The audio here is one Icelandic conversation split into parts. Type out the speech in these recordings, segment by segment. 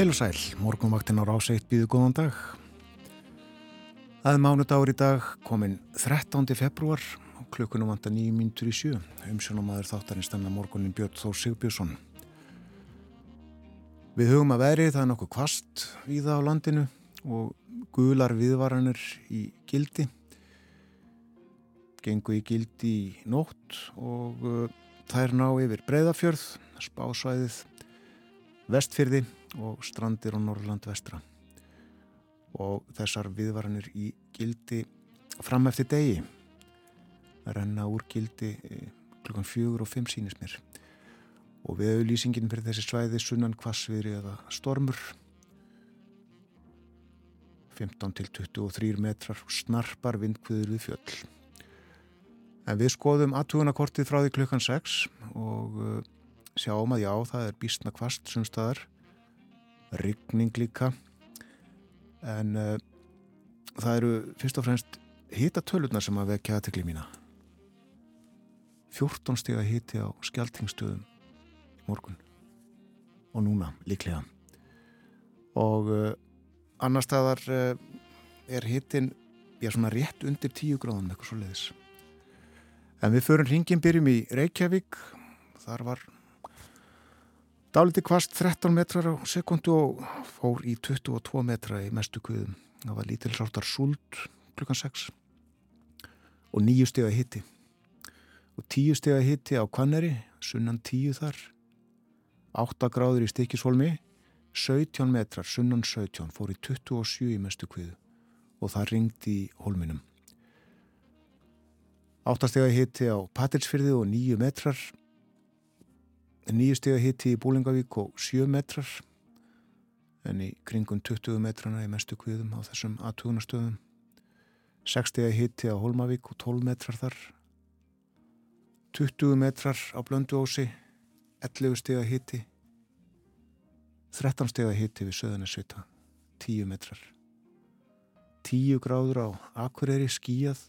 Heil og sæl, morgunvaktin á ráseitt býðu góðan dag. Það er mánudagur í dag, komin 13. februar klukkunum vanda nýjum myndur í sjö. Umsjónumæður þáttarins þennan morgunin Björn Þór Sigbjörnsson. Við hugum að veri það er nokkuð kvast í það á landinu og gular viðvaranir í gildi. Gengu í gildi í nótt og uh, þær ná yfir breyðafjörð, spásvæðið, vestfyrði og strandir á Norrland vestra. Og þessar viðvaranir í gildi fram eftir degi að renna úr gildi eh, klukkan fjögur og fimm sínis mér. Og við auðlýsingin fyrir þessi svæði sunnan kvassviðri eða stormur 15 til 23 metrar snarpar vindkviður við fjöll. En við skoðum aðtugunakortið frá því klukkan 6 og uh, sjáum að já, það er bísna kvast sumstaðar rigning líka. En uh, það eru fyrst og fremst hitatölunar sem að vekja aðtekli mína. 14 stíg að hiti á skjaltingstöðum morgun og núna líklega. Og uh, annar staðar uh, er hitin já svona rétt undir 10 gráðan eitthvað svo leiðis en við förum hringin byrjum í Reykjavík. Þar var Dáliti kvast 13 metrar á sekundu og fór í 22 metra í mestu kuðum. Það var lítil ráttar súld klukkan 6 og nýju steg að hitti. Og tíu steg að hitti á Kvanneri, sunnan tíu þar, 8 gráður í stikisvolmi, 17 metrar, sunnan 17, fór í 27 í mestu kuðu og það ringdi í holminum. 8 steg að hitti á Patilsfyrði og 9 metrar nýju steg að hitti í Búlingavík og 7 metrar en í kringum 20 metrana í mestu kviðum á þessum aðtugunastöðum 6 steg að hitti á Holmavík og 12 metrar þar. 20 metrar á Blönduósi 11 steg að hitti 13 steg að hitti við Söðanesvita 10 metrar. 10 gráður á Akureyri skíjað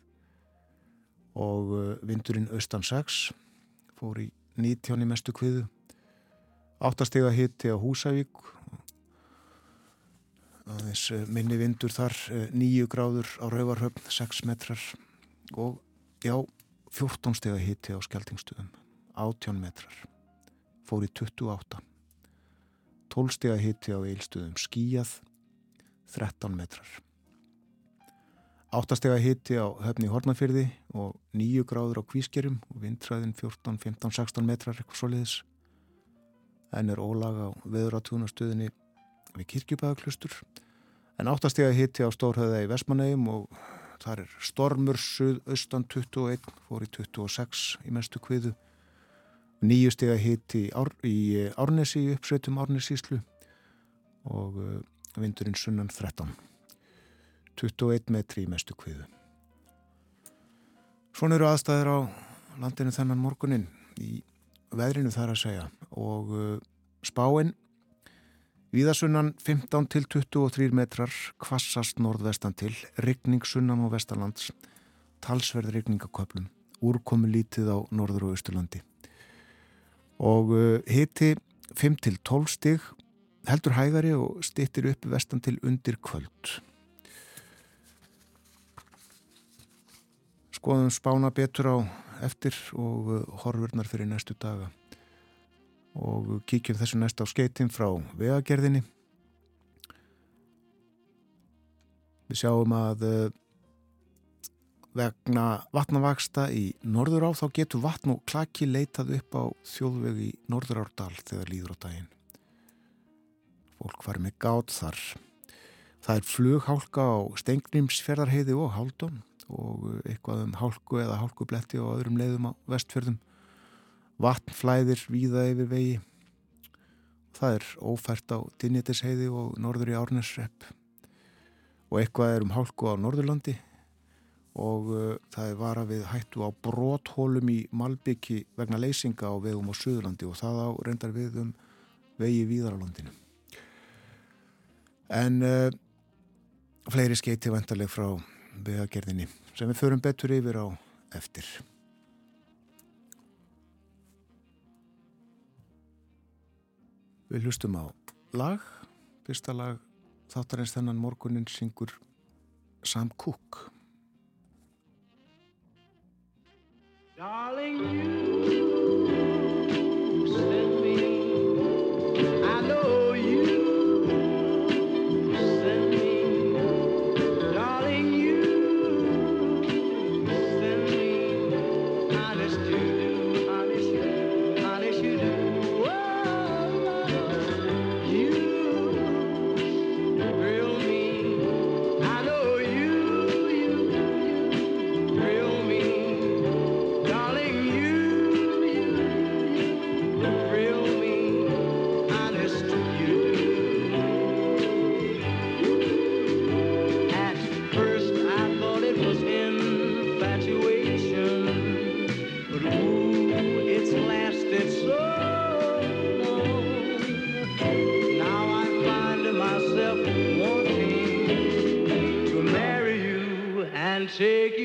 og uh, vindurinn austan 6 fór í 19 í mestu kviðu. 8 steg að hitti á Húsavík. Aðeins eh, minni vindur þar 9 eh, gráður á Rauvarhöfn 6 metrar. Og já 14 steg að hitti á Skeltingstöðum 18 metrar. Fór í 28 12 steg að hitti á Eilstöðum skíjað 13 metrar Áttastega hitti á höfni Hortnafyrði og nýju gráður á kvískerum og vindræðin 14, 15, 16 metrar eitthvað soliðis. En er ólaga á veðuratúnastöðinni við kirkjubæðaklustur. En áttastega hitti á Stórhauða í Vestmannegjum og þar er stormur suðaustan 21, fór í 26 í mestu kviðu. Nýju stega hitti í Árnesi, uppsveitum Árnesíslu og eh, vindurinn sunnan 13. 21 metri í mestu kviðu. Svona eru aðstæðir á landinu þennan morgunin í veðrinu þar að segja og uh, spáinn Víðasunnan 15 til 23 metrar, kvassast norðvestan til, rigning sunnan og vestalands, talsverð rigningaköplum, úrkomi lítið á norður og austurlandi. Og uh, hiti 5 til 12 stig, heldur hægari og stittir upp vestan til undir kvöld. Skoðum spána betur á eftir og uh, horfurnar fyrir næstu daga. Og kíkjum þessu næst á skeitin frá vegagerðinni. Við sjáum að uh, vegna vatnavaksta í norður á þá getur vatn og klaki leitað upp á þjóðveg í norður árdal þegar líður á daginn. Fólk var með gátt þar. Það er flughálka á Stengrimsferðarheiði og Haldón og eitthvað um hálku eða hálkubletti og öðrum leiðum á vestfjörðum. Vatnflæðir víða yfir vegi. Það er ófært á Dinjetisheiði og norður í Árnesrepp og eitthvað er um hálku á Norðurlandi og uh, það er vara við hættu á bróthólum í Malbyggi vegna leysinga á vegum á Suðurlandi og það á reyndar við um vegi Víðaralandinu. En uh, fleiri skeiti vantarleg frá vegagerðinni sem við förum betur yfir á eftir. Við hlustum á lag, fyrsta lag þáttarins þennan morgunin syngur Sam Cooke. Darling, you take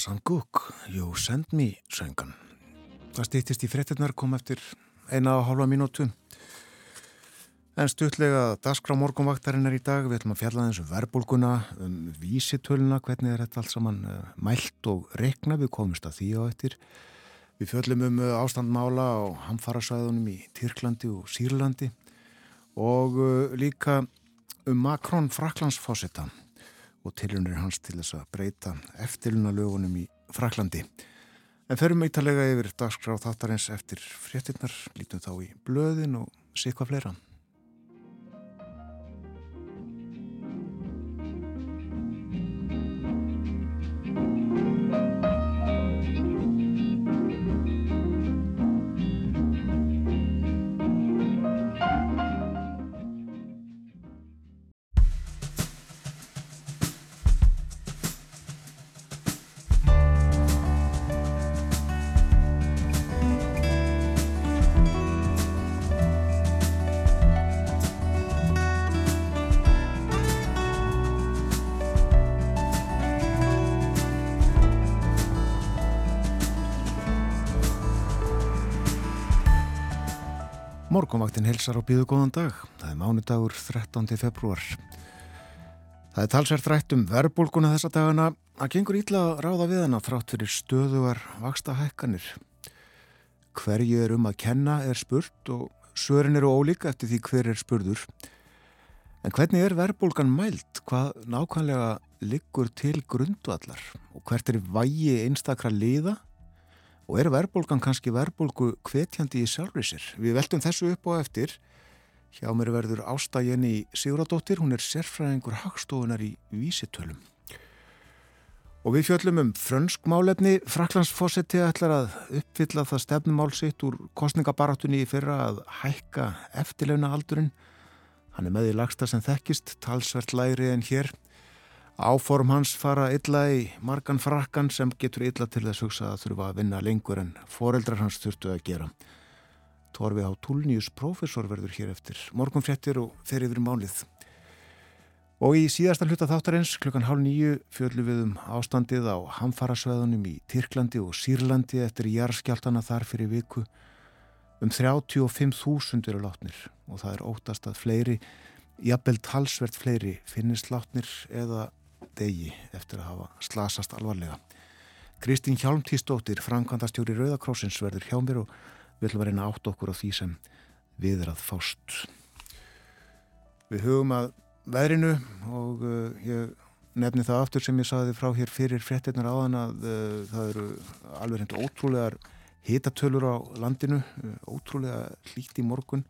Sam Cooke, You Send Me söngan. Það stýttist í frettinnar kom eftir eina og hálfa mínútu. En stuttlega dagskrá morgunvaktarinnar í dag, við ætlum að fjalla eins um verbulguna, um vísitöluna, hvernig er þetta allt saman uh, mælt og rekna, við komumst að því á eftir. Við fjöllum um uh, ástandmála á hamfarasvæðunum í Tyrklandi og Sýrlandi og uh, líka um Macron Fraklandsfósita og tilunir hans til þess að breyta eftirluna lögunum í Fraklandi. En ferum eitthvað yfir dagskrá þáttarins eftir fréttinnar, lítum þá í blöðin og sikva fleira. Morgonvaktin helsar á býðu góðan dag. Það er mánudagur 13. februar. Það er talsvært rætt um verbulguna þessa dagana að gengur ítla að ráða við hana þrátt fyrir stöðugar vaksta hækkanir. Hverju er um að kenna er spurt og svörin eru ólíka eftir því hver er spurður. En hvernig er verbulgan mælt? Hvað nákvæmlega liggur til grundvallar og hvert er vægi einstakra liða og er verðbólgan kannski verðbólgu hvetjandi í sjálfri sér. Við veltum þessu upp á eftir. Hjá mér verður Ásta Jenny Siguradóttir, hún er sérfræðingur hagstofunar í vísitölum. Og við fjöllum um frönsk málefni. Fraklandsfossetti ætlar að uppfylla það stefnumál sitt úr kostningabarátunni í fyrra að hækka eftirleuna aldurinn. Hann er með í lagsta sem þekkist, talsvert læri en hér. Áform hans fara illa í margan frakkan sem getur illa til þess hugsa að þurfa að vinna lengur en foreldrar hans þurftu að gera. Torfi á Túlnius profesor verður hér eftir morgun fréttir og fer yfir málið. Og í síðasta hluta þáttarins klukkan hálf nýju fjöldlu við um ástandið á hamfarasveðunum í Tyrklandi og Sýrlandi eftir jarðskjáltana þar fyrir viku. Um 35.000 eru látnir og það er ótast að fleiri, jafnvel talsvert fleiri, finnist látnir eða degi eftir að hafa slasast alvarlega. Kristín Hjálmtísdóttir, framkvæmdastjóri Rauðakrósins verður hjá mér og ætlum að reyna átt okkur á því sem við er að fást. Við hugum að veðrinu og uh, ég nefni það aftur sem ég saði frá hér fyrir frettirnar áðan að uh, það eru alveg hendur ótrúlegar hitatölur á landinu, uh, ótrúlega hlýtt í morgun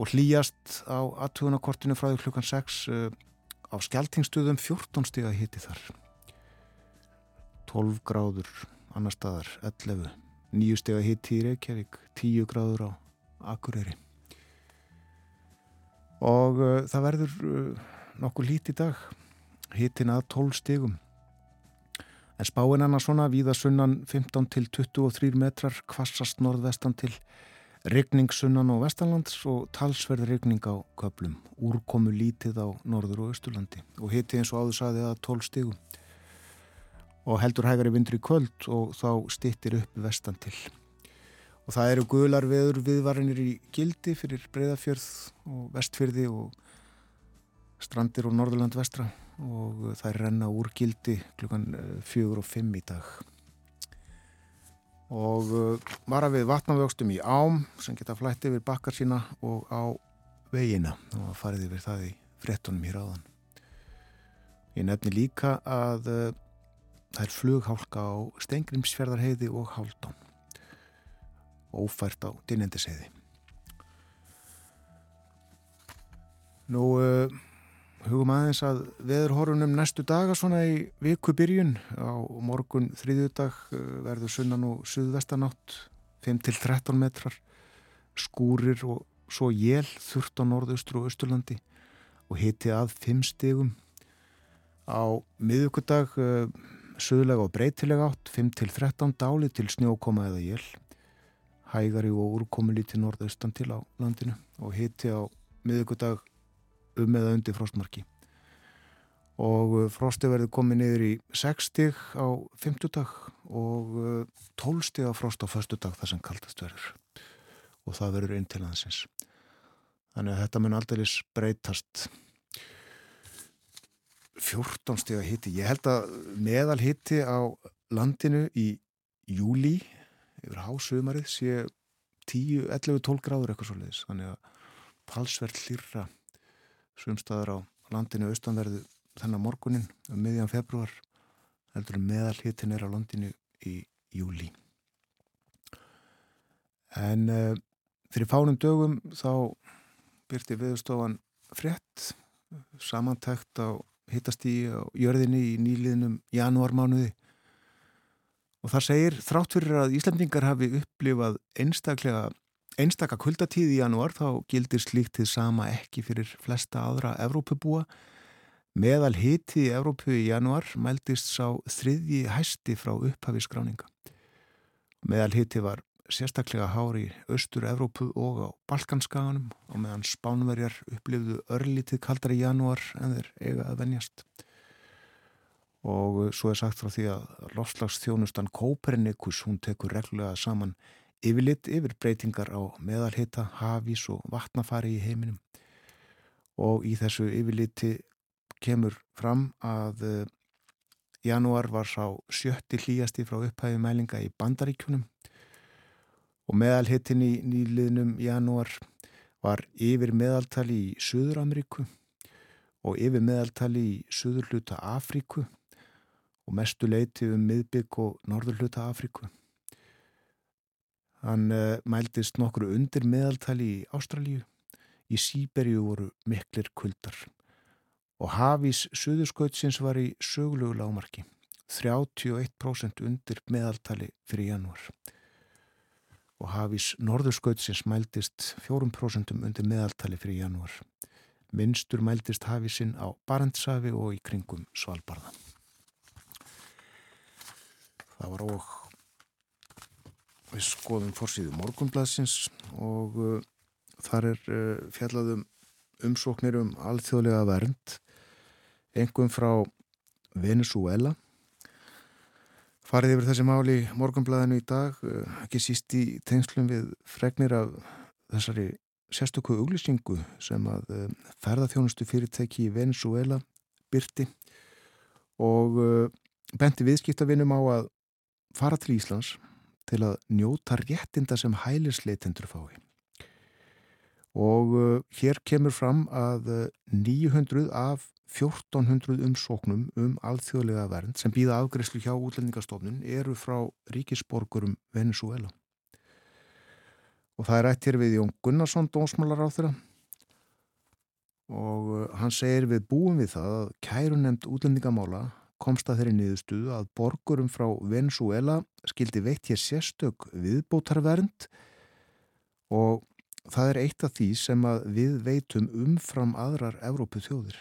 og hlýjast á aðtugunakortinu frá því klukkan 6 uh, á skjáltingstuðum 14 stíða hiti þar. 12 gráður annar staðar 11 9 stíða hiti í Reykjavík 10 gráður á Akureyri. Og uh, það verður uh, nokkuð lít í dag. Hitin að 12 stigum. En spáin annars svona víða sunnan 15 til 23 metrar kvassast norðvestan til regning sunnan og vestanlands og talsverð regning á köplum úrkomu lítið á norður og austurlandi. Og hiti eins og áður saði að 12 stigum. Og heldur hægari vindur í kvöld og þá stittir upp vestan til. Og það eru gular veður viðvarinir í gildi fyrir breyðafjörð og vestfjörði og strandir og norðurland vestra. Og það er renna úr gildi klukkan fjögur og fimm í dag og vara við vatnavöxtum í ám sem geta flætt yfir bakkar sína og á vegina. Og farið yfir það í frettunum hér áðan. Ég nefni líka að það er flughálka á Stengrimsfjörðarheiði og Háldón ófært á dynendiseiði. Nú uh, hugum aðeins að veðurhorunum næstu daga svona í viku byrjun á morgun þriðjudag uh, verður sunnan og suðvestanátt 5-13 metrar skúrir og svo jél þurft á norðaustur og austurlandi og hiti að 5 stigum. Á miðugudag uh, suðlega og breytilega átt 5-13 dáli til snjókoma eða jél hægari og úrkomi lítið norðaustan til á landinu og hiti á miðugudag um eða undir frostmarki. Og frosti verður komið niður í 6 stig á 50 dag og 12 stig á frost á förstu dag þar sem kaldast verður. Og það verður inn til hansins þannig að þetta mun aldrei breytast. 14 stig að hiti. Ég held að meðal hiti á landinu í júli yfir hásumarið sé 10, 11, 12 gráður eitthvað svo leiðis þannig að talsvert hlýrra sumstaðar á landinu austanverðu þennan morgunin um miðjan februar heldur meðal hitin er á landinu í júli en uh, fyrir fánum dögum þá byrti viðstofan frétt samantækt á hittastíi á jörðinni í nýliðnum janúarmánuði. Og það segir þrátt fyrir að Íslandingar hafi upplifað einstaklega einstaka kuldatíð í janúar þá gildir slíkt til sama ekki fyrir flesta aðra Evrópubúa. Meðal hiti í Evrópu í janúar mældist sá þriðji hæsti frá upphafi skráninga. Meðal hiti var sérstaklega hári í austur Evrópu og á Balkanskaganum og meðan spánverjar upplifðu örlítið kaldar í janúar en þeir eiga að venjast. Og svo er sagt frá því að lofslagsþjónustan Kopernikus hún tekur reglulega saman yfirlitt yfir breytingar á meðalhita, hafís og vatnafari í heiminum og í þessu yfirliti kemur fram að uh, janúar var sá sjötti hlýjasti frá upphæfi mælinga í bandaríkjunum og meðalhitin í nýliðnum janúar var yfir meðaltali í Suður Ameríku og yfir meðaltali í söður hluta Afríku og mestu leiti um miðbygg og norður hluta Afríku. Hann uh, mældist nokkru undir meðaltali í Ástralíu. Í Sýberju voru miklir kuldar og hafís söðurskautsins var í sögulegu lámarki. 31% undir meðaltali fyrir janúar. Og hafís norðurskautsins mældist 4% undir meðaltali fyrir janúar. Minnstur mældist hafísinn á Barentsafi og í kringum Svalbarða. Það var og við skoðum fórsíðu morgunbladsins og uh, þar er uh, fjallaðum umsóknir um alþjóðlega vernd engum frá Venezuela farið yfir þessi máli í morgunblæðinu í dag uh, ekki síst í tengslum við fregnir af þessari sérstöku auglýsingu sem að uh, ferðarþjónustu fyrirtæki í Venezuela byrti og uh, benti viðskiptavinnum á að fara til Íslands til að njóta réttinda sem hælisleitendur fái. Og uh, hér kemur fram að uh, 900 af 1400 umsóknum um alþjóðlega vernd sem býða afgreyslu hjá útlendingastofnun eru frá ríkisborgurum Venezuela. Og það er rætt hér við Jón Gunnarsson, dónsmálar á þeirra. Og uh, hann segir við búum við það að kærunemt útlendingamála komst að þeirri niðurstuðu að borgurum frá Venezuela skildi veitt hér sérstök viðbótarvernd og það er eitt af því sem við veitum umfram aðrar Evrópu þjóðir.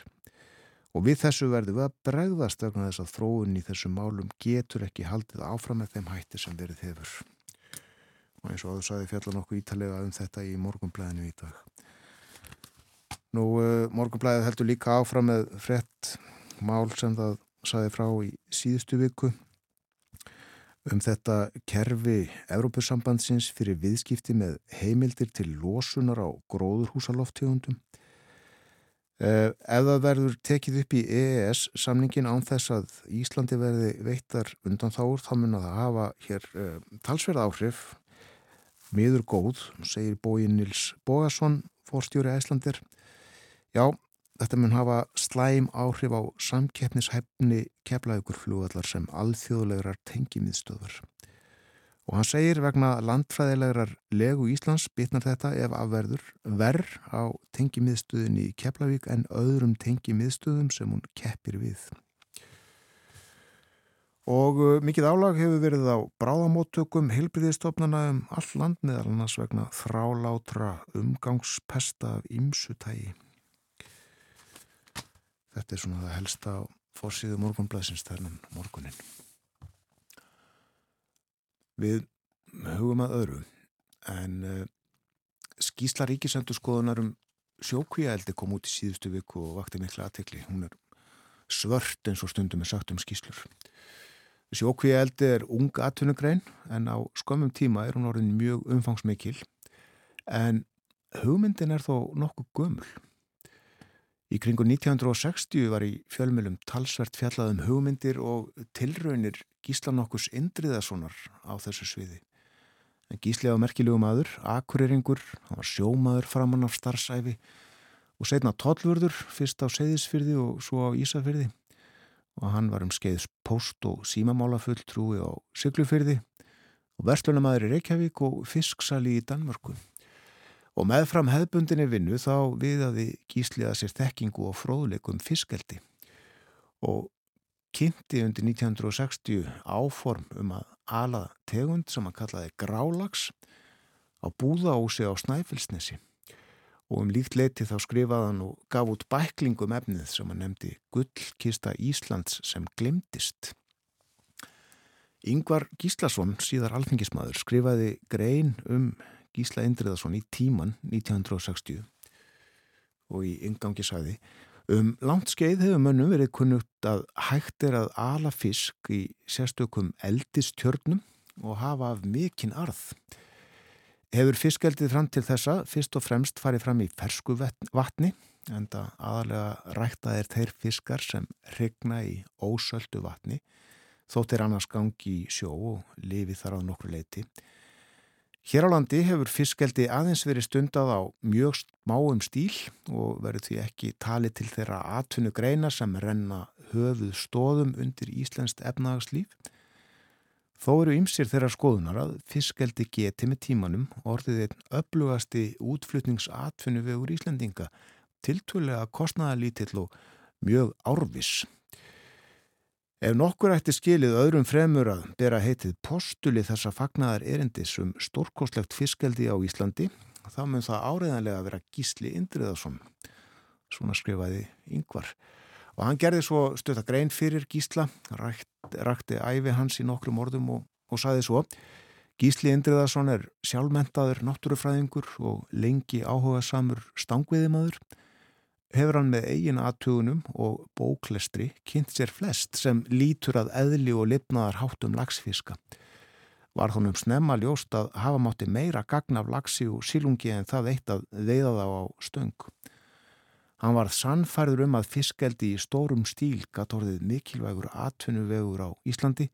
Og við þessu verðum við að bregðast vegna þess að þróun í þessum málum getur ekki haldið áfram með þeim hætti sem verið hefur. Og eins og áður saði fjalla nokkuð ítalega um þetta í morgunblæðinu í dag. Nú, uh, morgunblæðið heldur líka áfram með frett mál sem það saði frá í síðustu viku um þetta kerfi Evrópussambandsins fyrir viðskipti með heimildir til losunar á gróðurhúsaloftegundum. Eh, ef það verður tekið upp í EES samningin án þess að Íslandi verði veittar undan þáur þá mun að það hafa hér eh, talsverð áhrif miður góð, segir bóin Nils Bógason, fórstjóri Æslandir. Já, Þetta mun hafa slæm áhrif á samkeppnishæfni keflaugur fljóðallar sem alþjóðlegar tengimiðstöður. Og hann segir vegna landfræðilegar legu Íslands bitnar þetta ef afverður verð á tengimiðstöðinni í Keflavík en öðrum tengimiðstöðum sem hún keppir við. Og uh, mikið álag hefur verið á bráðamóttökum heilbriðistofnana um all land meðal annars vegna þrálátra umgangspesta af ymsutægi. Þetta er svona það helsta á fórsíðu morgunblæsins þennan morgunin. Við hugum að öðru en uh, skísla ríkisendurskoðunar um sjókvíaeldi kom út í síðustu viku og vakti mikla aðtekli. Hún er svört eins og stundum er sagt um skíslur. Sjókvíaeldi er ung aðtunugrein en á skömmum tíma er hún orðin mjög umfangsmikil en hugmyndin er þó nokkuð gömul. Í kringu 1960 var í fjölmjölum talsvert fjallaðum hugmyndir og tilraunir Gísla nokkus Indriðasonar á þessu sviði. En Gísli á merkilegu maður, akureyringur, hann var sjómaður framann af starfsæfi og setna tollvörður, fyrst á Seyðisfyrði og svo á Ísafyrði. Og hann var um skeiðs post og símamálafull trúi á Siglufyrði og verslunamaður í Reykjavík og fisksali í Danmörku. Og meðfram hefðbundinni vinnu þá viðaði gísliða sér þekkingu og fróðleikum fiskeldi og kynnti undir 1960 áform um að ala tegund sem hann kallaði grálags á búðaósi á Snæfellsnesi og um líkt leiti þá skrifaði hann og gaf út bæklingum efnið sem hann nefndi Gullkista Íslands sem glimtist. Yngvar Gíslason, síðar alþengismadur, skrifaði grein um Gísla Indriðarsson í tíman 1960 og í yngangi sagði um langt skeið hefur mönnum verið kunnugt að hægt er að ala fisk í sérstökum eldistjörnum og hafa af mikinn arð. Hefur fiskeldið fram til þessa fyrst og fremst farið fram í fersku vatni en það aðalega ræktað er þeir fiskar sem regna í ósöldu vatni þótt er annars gangi í sjó og lifi þar á nokkru leiti. Hér á landi hefur fiskeldi aðeins verið stundað á mjög smáum stíl og verður því ekki talið til þeirra atvinnu greina sem renna höfuð stóðum undir Íslenskt efnagslíf. Þó eru ymsir þeirra skoðunar að fiskeldi geti með tímanum orðið einn öflugasti útflutningsatvinnu vegur Íslendinga, tiltvölega kostnaðalítill og mjög árvis. Ef nokkur ætti skilið öðrum fremur að bera heitið postuli þessa fagnaðar erindis um stórkostlegt fiskeldi á Íslandi, þá mun það áreðanlega vera Gísli Indriðarsson. Svona skrifaði yngvar. Og hann gerði svo stöta grein fyrir Gísla, rækt, rakti æfi hans í nokkrum orðum og, og saði svo Gísli Indriðarsson er sjálfmentaður náttúrufræðingur og lengi áhuga samur stangviðimaður hefur hann með eigin aðtugunum og bóklestri kynnt sér flest sem lítur að eðli og lifnaðar háttum lagsfiska. Var honum snemma ljóst að hafa mátti meira gagn af lagsi og sílungi en það eitt að veiða þá á stöng. Hann var sannfærður um að fiskeldi í stórum stíl gatt orðið mikilvægur atvinnuvegur á Íslandi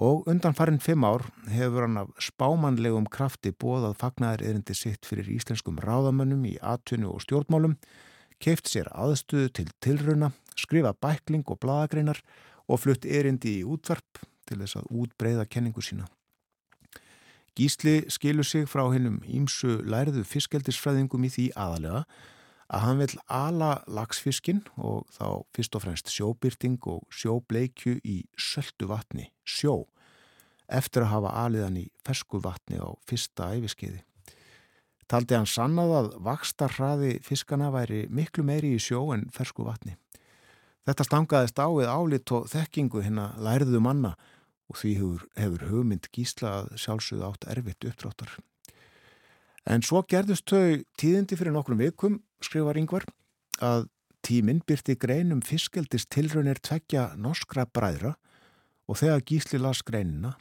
og undan farin fimm ár hefur hann af spámanlegum krafti bóðað fagnaðir erindi sitt fyrir íslenskum ráðamönnum í atvinnu og stjórnmálum keift sér aðstöðu til tilruna, skrifa bækling og bladagreinar og flutt erindi í útvarp til þess að útbreyða kenningu sína. Gísli skilur sig frá hennum ímsu læriðu fiskeldisfræðingum í því aðalega að hann vil ala lagsfiskin og þá fyrst og fremst sjóbyrting og sjóbleikju í söldu vatni, sjó, eftir að hafa aliðan í fersku vatni á fyrsta æfiskeiði. Taldi hann sannað að vakstarhraði fiskana væri miklu meiri í sjó en fersku vatni. Þetta stangaðist á við álit og þekkingu hérna læriðu manna og því hefur, hefur hugmynd gísla að sjálfsögðu átt erfitt uppdráttar. En svo gerðust þau tíðindi fyrir nokkrum vikum, skrifar yngvar, að tíminn byrti greinum fiskeldist tilraunir tveggja norskra bræðra og þegar gísli las greinina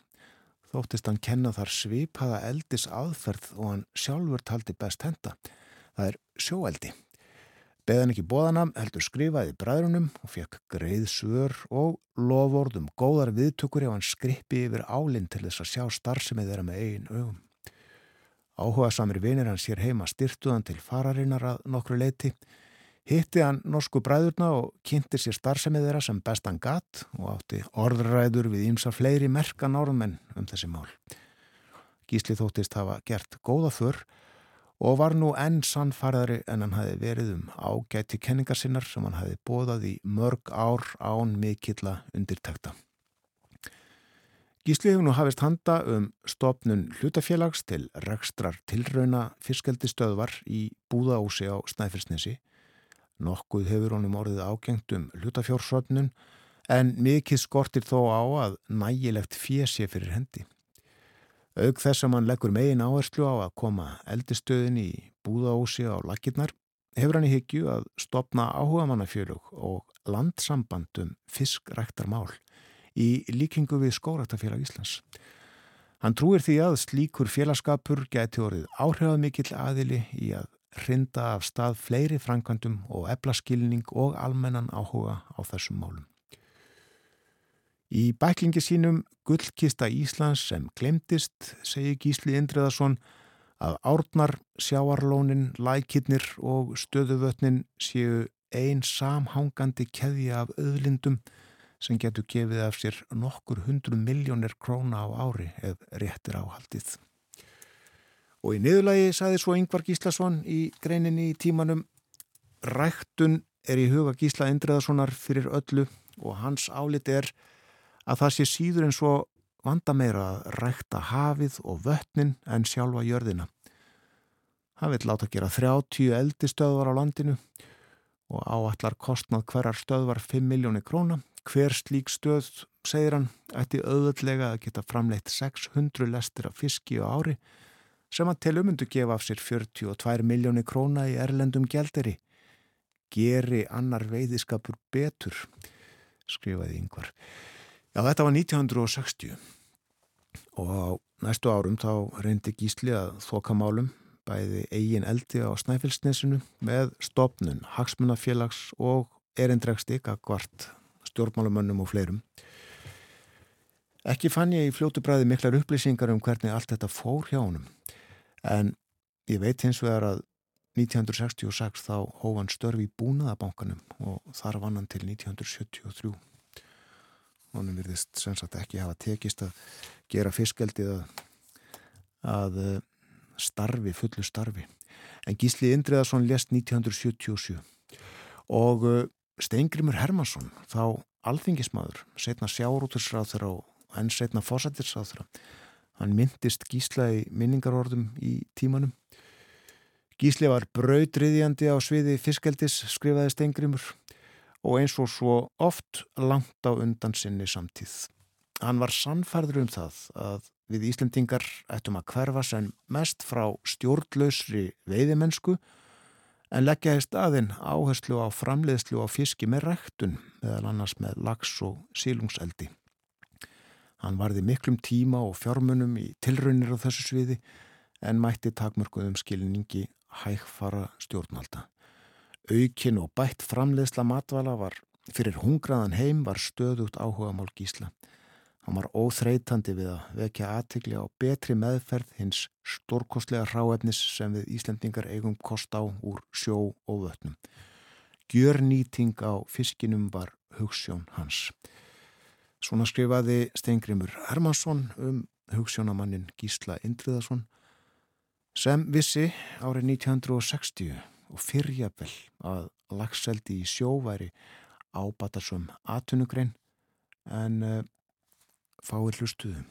þóttist hann kenna þar svipaða eldis aðferð og hann sjálfur taldi best henda. Það er sjóeldi. Beðan ekki bóðana heldur skrifaði bræðrunum og fekk greið svör og lofordum góðar viðtökur ef hann skrippi yfir álinn til þess að sjá starfsemið þeirra með eigin augum. Áhuga samir vinir hann sér heima styrtuðan til fararinnar að nokkru leiti hitti hann norsku bræðurna og kynnti sér starfsemið þeirra sem bestan gatt og átti orðræður við ímsa fleiri merkan orðmenn um þessi mál. Gísli þóttist hafa gert góða fyrr og var nú enn sannfarðari en hann hafi verið um ágæti kenningar sinnar sem hann hafi bóðað í mörg ár án mikilla undirtekta. Gísli hefur nú hafist handa um stopnun hlutafélags til rekstrar tilrauna fiskeldistöðvar í búðaósi á Snæfellsnesi Nokkuð hefur honum orðið ágengt um hlutafjórsöfnun en mikið skortir þó á að nægilegt fjessi fyrir hendi. Aug þess að mann leggur megin áherslu á að koma eldistöðin í búðaósi á lakirnar hefur hann í hyggju að stopna áhugamannafjölug og landsambandum fiskræktarmál í líkingu við skóraktafélag Íslands. Hann trúir því að slíkur félagskapur geti orðið áhrifamikill aðili í að hrinda af stað fleiri framkvæmdum og eblaskilning og almennan áhuga á þessum málum. Í bæklingi sínum Gullkista Íslands sem glemtist, segi Gísli Indriðarsson, að árnar, sjáarlónin, lækirnir og stöðuvötnin séu ein samhangandi keðja af öðlindum sem getur gefið af sér nokkur hundru miljónir króna á ári ef réttir áhaldið. Og í niðurlagi saði svo Yngvar Gíslason í greininni í tímanum Ræktun er í huga Gísla Indreðarssonar fyrir öllu og hans álit er að það sé síður en svo vanda meira að rækta hafið og vötnin en sjálfa jörðina. Hann vil láta gera 30 eldistöðvar á landinu og áallar kostnað hverjar stöðvar 5 miljónir króna. Hver slík stöð, segir hann, ætti auðvöldlega að geta framleitt 600 lestir af fiski á ári sem að til umundu gefa af sér 42 miljóni króna í erlendum gælderi. Geri annar veiðiskapur betur, skrifaði yngvar. Já, þetta var 1960 og á næstu árum þá reyndi Gísli að þoka málum bæði eigin eldi á Snæfellsnesinu með stopnun, hagsmunafélags og erindregst ykkar hvart stjórnmálumönnum og fleirum. Ekki fann ég í fljótu bræði miklar upplýsingar um hvernig allt þetta fór hjá honum. En ég veit hins vegar að 1966 þá hóf hann störfi í búnaðabankanum og þar vann hann til 1973 honum virðist sem sagt ekki hafa tekist að gera fiskeldið að, að eh, starfi, fullu starfi. En Gísli Indriðarsson lest 1977 og eh, Steingrimur Hermansson þá alþingismadur, setna sjárútursráð þeirra og enn setna fósættirsráð þeirra hann myndist Gísla í minningarordum í tímanum Gísli var brautriðjandi á sviði fiskeldis skrifaði Steingrimur og eins og svo oft langt á undan sinni samtíð. Hann var sannfærður um það að við Íslendingar ættum að hverfa sem mest frá stjórnlausri veiðimennsku en leggja í staðin áherslu á framleiðslu á fiski með ræktun meðal annars með lags og sílungseldi. Hann varði miklum tíma og fjármunum í tilraunir á þessu sviði en mætti takmörkuðum skilningi hægfara stjórnvalda. Aukin og bætt framleiðsla matvala var fyrir hungraðan heim var stöðugt áhuga mál gísla. Hann var óþreytandi við að vekja aðtikli á betri meðferð hins stórkostlega ráefnis sem við Íslendingar eigum kost á úr sjó og vötnum. Gjörnýting á fiskinum var hugssjón hans. Svona skrifaði Steingrimur Hermansson um hugssjónamannin Gísla Indriðarsson sem vissi árið 1960 og fyrjabell að lagseldi í sjóværi ábatarsum atunugrein en uh, fáið hlustuðum.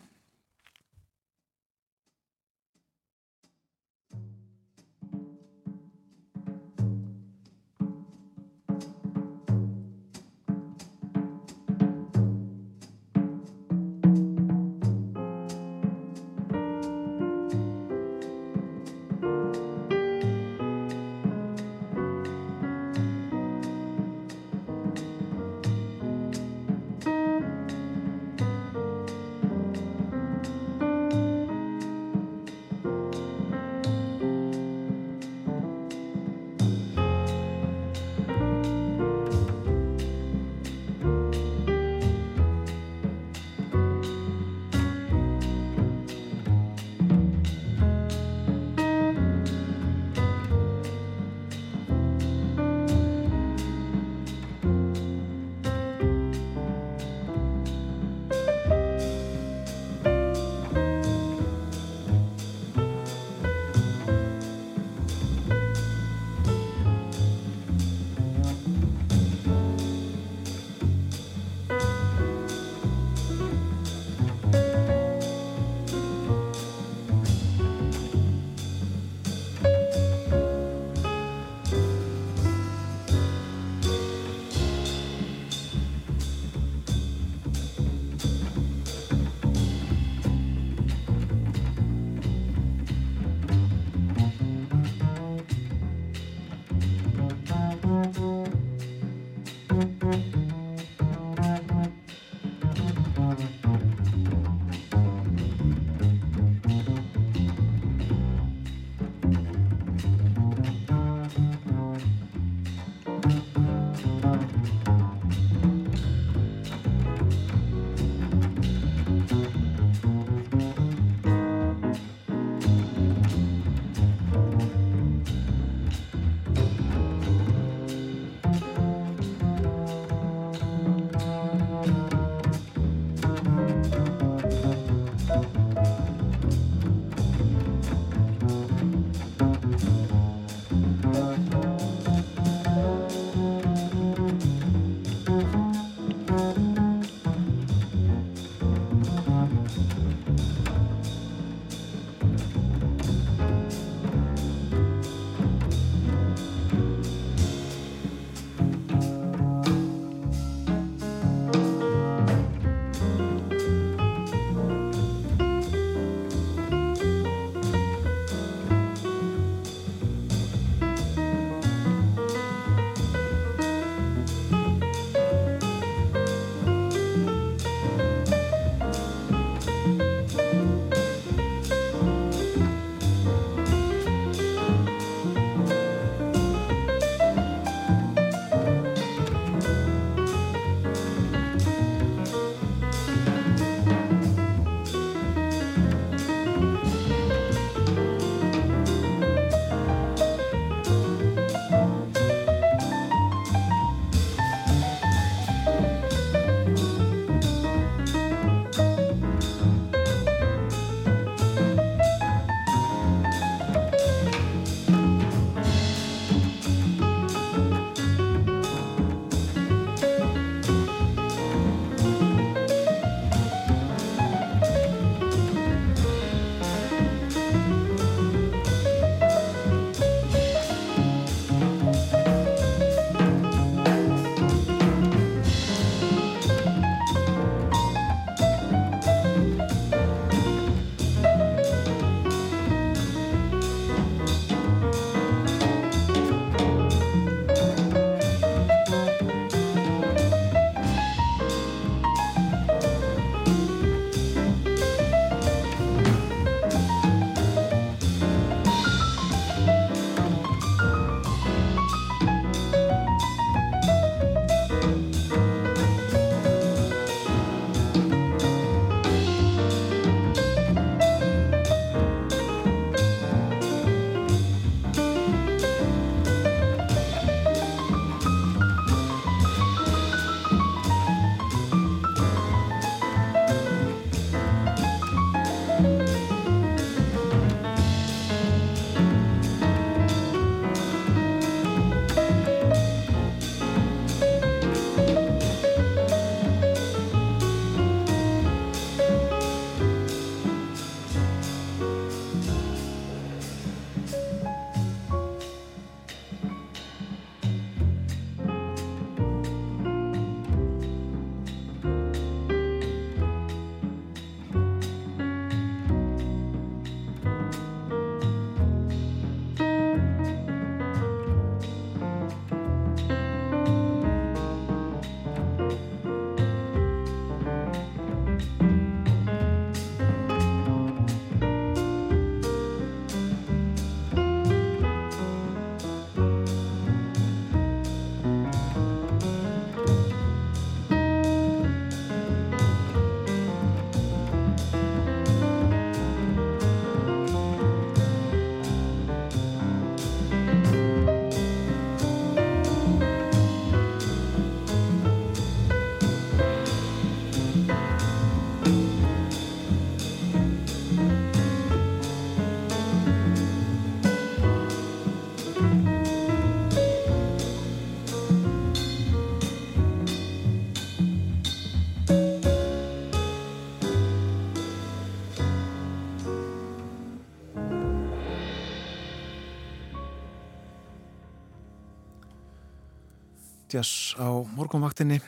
Jazz á morgunvaktinni.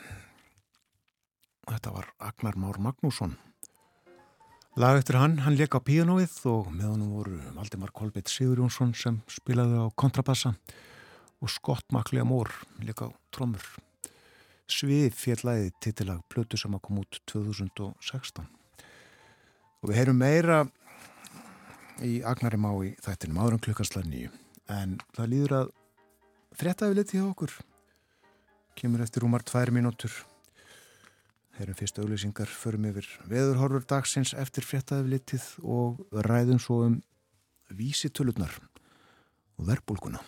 Þetta var Agnar Már Magnússon. Lag eftir hann, hann leik á píanóið og með honum voru Valdimar Kolbett Sigurjónsson sem spilaði á kontrabassa og Scott McLeamore leik á trommur. Svið fjallæði titilag Plötu sem að koma út 2016. Og við heyrum meira í Agnari Má í þættinum áður en klukkanslega nýju. En það líður að fréttaði litið hjá okkur kemur eftir rúmar tvær mínútur Heyrum fyrst auðlýsingar, förum yfir veðurhorfur dagsins eftir fréttaði litið og ræðum svo um vísitölurnar og verbulguna.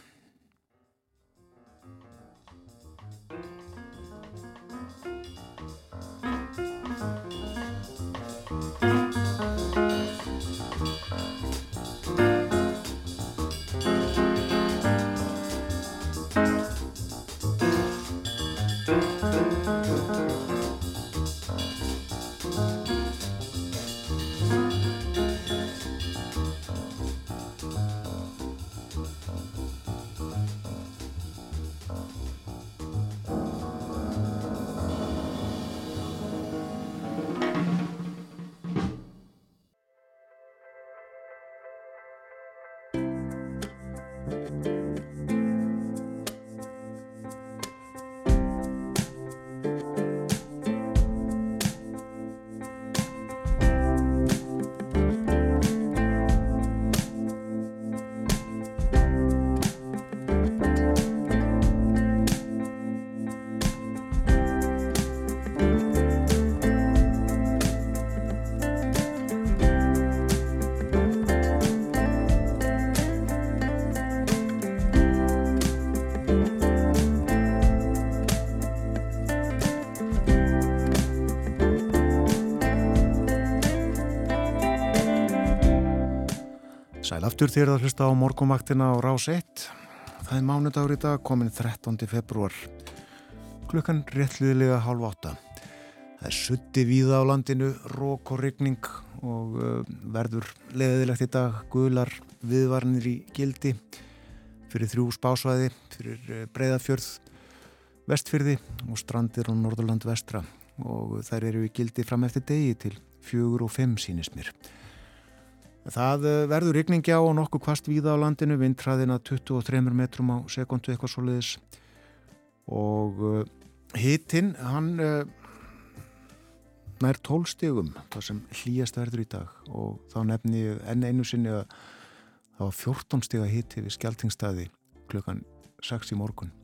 Aftur þér að hlusta á morgumaktina á Rás 1. Það er mánudagur í dag, komin 13. februar. Klukkan réttliðilega hálf átta. Það er sutti víða á landinu, rók og rigning og uh, verður leðilegt í dag gular viðvarnir í gildi fyrir þrjú spásvæði, fyrir uh, breyðafjörð, vestfyrði og strandir á Norðurland vestra og þær eru í gildi fram eftir degi til fjögur og fimm sínist mér. Það eh, verður ykningja og nokkuð kvast víða á landinu, vindræðina 23 metrum á sekundu eitthvað svoleiðis og uh, hittinn, hann uh, nær 12 stegum, það sem hlýjast verður í dag og þá nefni enn einu sinni að það var 14 stega hitti við skjaltingstæði klukkan 6 í morgun.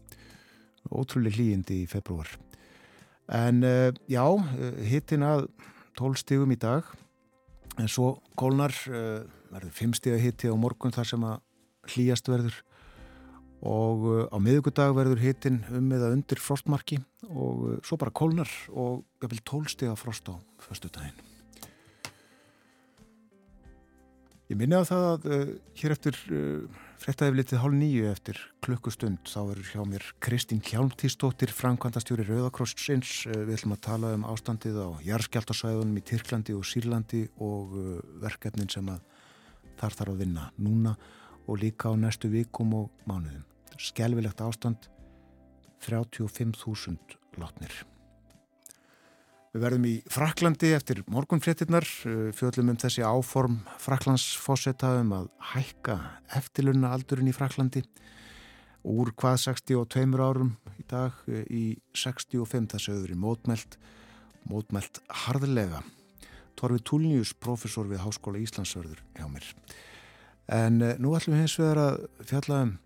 Ótrúlega hlýjindi í februar. En já, hittinn að 12 stegum í dag En svo kólnar uh, verður fimmstíða hitti á morgun þar sem að hlýjast verður og uh, á miðugudag verður hittin um eða undir frostmarki og uh, svo bara kólnar og vil tólstíða frost á förstu daginn. Ég minni á það að uh, hér eftir uh, frettæði litið hálf nýju eftir klukkustund þá verður hjá mér Kristín Hjálmtísdóttir Frankvandastjóri Rauðakrossins uh, við ætlum að tala um ástandið á jarðskjáltasvæðunum í Tyrklandi og Sýrlandi og verkefnin sem að þar þarf að vinna núna og líka á næstu vikum og mánuðum. Skelvilegt ástand 35.000 látnir. Við verðum í Fraklandi eftir morgunfréttinnar, fjöldum um þessi áform Fraklandsfosseta um að hækka eftirlunna aldurinn í Fraklandi úr hvað 62 árum í dag í 65 þessu öðru mótmælt, mótmælt harðlega. Torfi Túlnius, professor við Háskóla Íslandsvörður hjá mér. En nú ætlum við hins vegar að fjalla um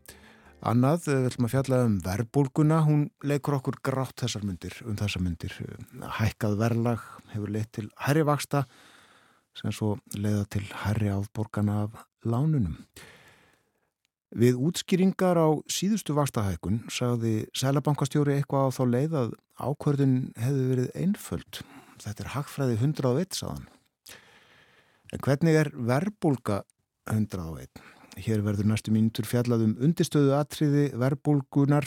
Annað, við ætlum að fjalla um verbulguna, hún leikur okkur grátt þessar myndir, um þessar myndir. Hækkað verlag hefur leitt til herri vaksta sem svo leiða til herri afborgana af lánunum. Við útskýringar á síðustu vakstahækun sagði Sælabankastjóri eitthvað á þá leið að ákvörðun hefði verið einföld. Þetta er hagfræði 101, sagðan. En hvernig er verbulga 101? Hér verður næstu mínutur fjallað um undistöðu atriði verbulgunar,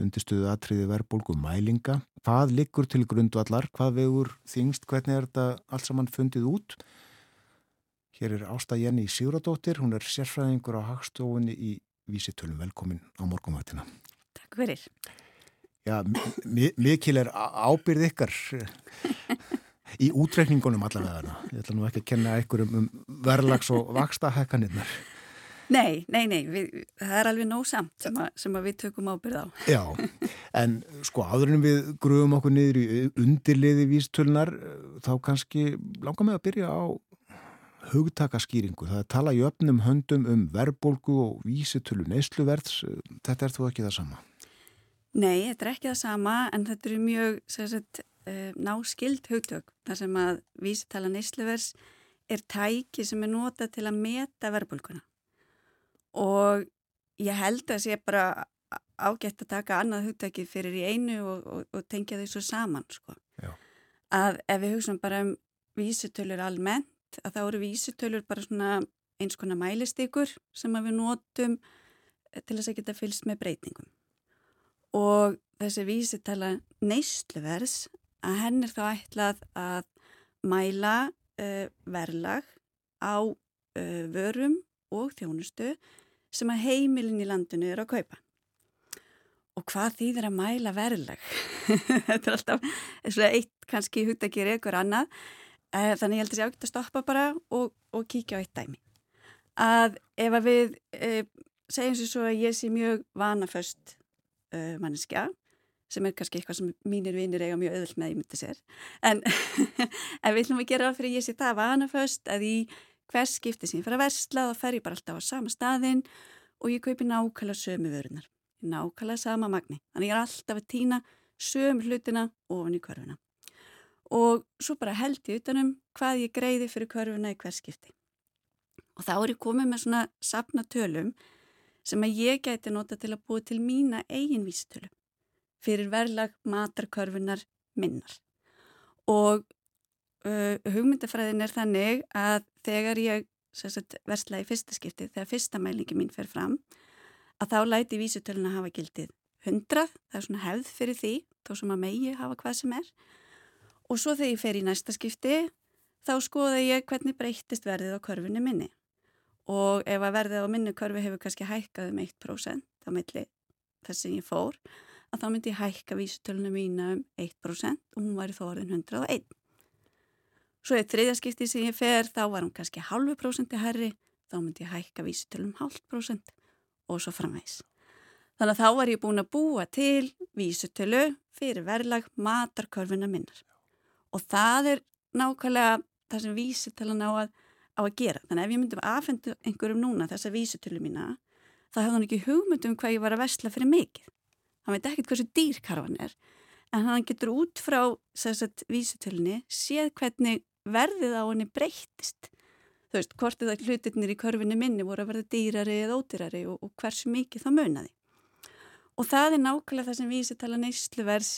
undistöðu atriði verbulgu mælinga. Hvað liggur til grundvallar, hvað vegur þingst, hvernig er þetta allt saman fundið út? Hér er Ásta Jenny Sigurðardóttir, hún er sérfræðingur á hagstofunni í Vísitölum. Velkomin á morgunvættina. Takk fyrir. Já, mi mikil er ábyrð ykkar í útreikningunum allavega. Ég ætla nú ekki að kenna ykkur um, um verðlags og vaksta hekkanirnar. Nei, nei, nei, við, það er alveg nóg samt sem, a, sem að við tökum ábyrð á. Já, en sko en við gruðum okkur niður í undirliði vístölunar, þá kannski langar með að byrja á hugtakaskýringu. Það er tala í öfnum höndum um verðbólgu og vísitölu neysluverðs. Þetta er þú ekki það sama? Nei, þetta er ekki það sama en þetta eru mjög sagt, uh, náskild hugtök þar sem að vísitala neysluverðs er tæki sem er nota til að meta verðbólguna. Og ég held að sé bara ágætt að taka annað hugtæki fyrir í einu og, og, og tengja þau svo saman sko. að ef við hugsaum bara um vísitölur almennt að þá eru vísitölur bara svona eins konar mælistykur sem við notum til þess að geta fylst með breytingum. Og þessi vísitala neysluverðs að henn er þá ætlað að mæla uh, verlag á uh, vörum og þjónustu sem að heimilin í landinu eru að kaupa. Og hvað þýðir að mæla verðlag? Þetta er alltaf eitt kannski hugdækir ykkur annað. Eh, þannig ég held að ég átt að stoppa bara og, og kíkja á eitt dæmi. Að ef að við e, segjum sér svo að ég sé mjög vanaföst e, eh, manneskja, sem er kannski eitthvað sem mínir vinnir eiga mjög öðvöld með ég myndi sér, en, en við ætlum að gera fyrir að ég sé það vanaföst að í hvers skipti sem ég fer að versla þá fer ég bara alltaf á sama staðin og ég kaupi nákvæmlega sömu vörunar nákvæmlega sama magni. Þannig ég er alltaf að týna sömu hlutina ofan í körfuna. Og svo bara held ég utanum hvað ég greiði fyrir körfuna í hvers skipti. Og þá er ég komið með svona sapna tölum sem að ég gæti nota til að búa til mína eigin vísitölu fyrir verðlag matarkörfunar minnar og uh, hugmyndafræðin er þannig að þegar ég versla í fyrsta skipti, þegar fyrsta mælingi mín fer fram, að þá læti vísutöluna hafa gildið 100, það er svona hefð fyrir því, þó sem að megi hafa hvað sem er. Og svo þegar ég fer í næsta skipti, þá skoða ég hvernig breytist verðið á körfunni minni. Og ef að verðið á minni körfi hefur kannski hækkað um 1% á milli þess sem ég fór, að þá myndi ég hækka vísutöluna mína um 1% og hún var í þórin 101. Svo er þriðjaskipti sem ég fer, þá var hún kannski halvu prósenti herri, þá myndi ég hækka vísutölum hálf prósent og svo framvegs. Þannig að þá var ég búin að búa til vísutölu fyrir verðlag matarkörfuna minnar. Og það er nákvæmlega það sem vísutölan á að, á að gera. Þannig að ef ég myndi að aðfendu einhverjum núna þessa vísutölu mína, þá hefði hann ekki hugmyndum hvað ég var að vesla fyrir mikið. Hann veit ekkert hversu dýrkarfan er, en hann getur út frá vísutölunni séð hvernig verðið á henni breyttist. Þú veist, hvort eða hlutirnir í körfinni minni voru að verða dýrari eða ódýrari og, og hversu mikið það munaði. Og það er nákvæmlega það sem vísitala neysluvers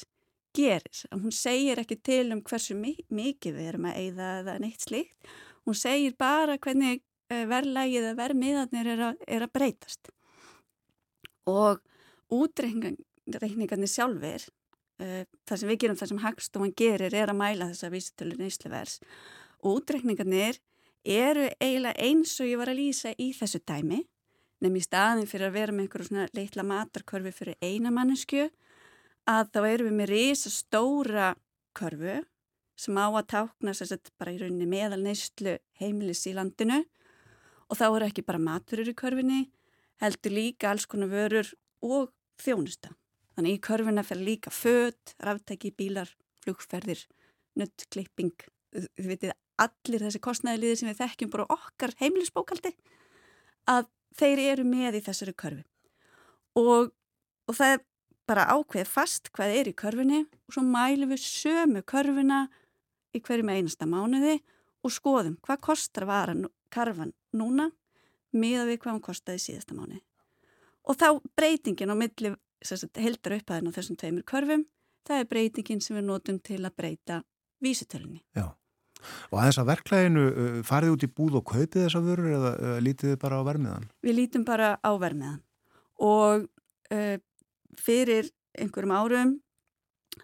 gerir. Hún segir ekki til um hversu mikið við erum að eigða eða neitt slíkt. Hún segir bara hvernig eh, verðlægið eða verðmiðarnir er, er að breytast. Og útreikningarnir sjálfur Uh, það sem við gerum, það sem Hagstofan gerir er að mæla þessa vísitölu neysluvers og útrekningarnir eru eiginlega eins og ég var að lýsa í þessu dæmi nefnum í staðin fyrir að vera með einhverju svona leitla matarkörfi fyrir eina mannesku að þá eru við með risa stóra körfu sem á að tákna sérstaklega bara í rauninni meðal neyslu heimilis í landinu. Og þá eru ekki bara maturur í körfinni heldur líka alls konar vörur og þjónusta Þannig í körfuna fer líka född, ráftæki, bílar, flugferðir, nuttklipping, þið veitir allir þessi kostnæðiliðir sem við þekkjum bara okkar heimilisbókaldi að þeir eru með í þessari körfi. Og, og það er bara ákveð fast hvað er í körfinni og svo mælum við sömu körfina í hverju með einasta mánuði og skoðum hvað kostar varan karfan núna miða við hvað hann kostaði síðasta mánuði. Og þá breytingin á milli heldra upphæðin á þessum tveimur körfum, það er breytingin sem við notum til að breyta vísutölunni. Já, og aðeins að verklæginu uh, farið út í búð og kaupið þessa vörur eða uh, lítið þið bara á vermiðan? Við lítum bara á vermiðan og uh, fyrir einhverjum árum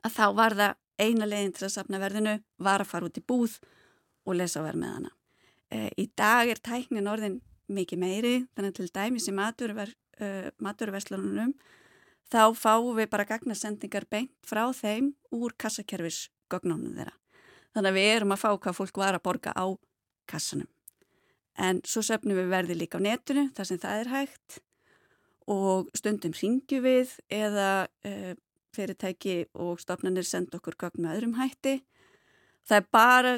að þá var það eina leginn til að sapna verðinu var að fara út í búð og lesa vermiðana. Uh, í dag er tæknin orðin mikið meiri, þannig að til dæmis í maturverslunum þá fáum við bara gagnasendingar beint frá þeim úr kassakerfisgögnunum þeirra. Þannig að við erum að fá hvað fólk var að borga á kassanum. En svo söfnum við verði líka á netinu þar sem það er hægt og stundum ringjum við eða e, fyrirtæki og stofnanir senda okkur gögn með öðrum hætti. Það er bara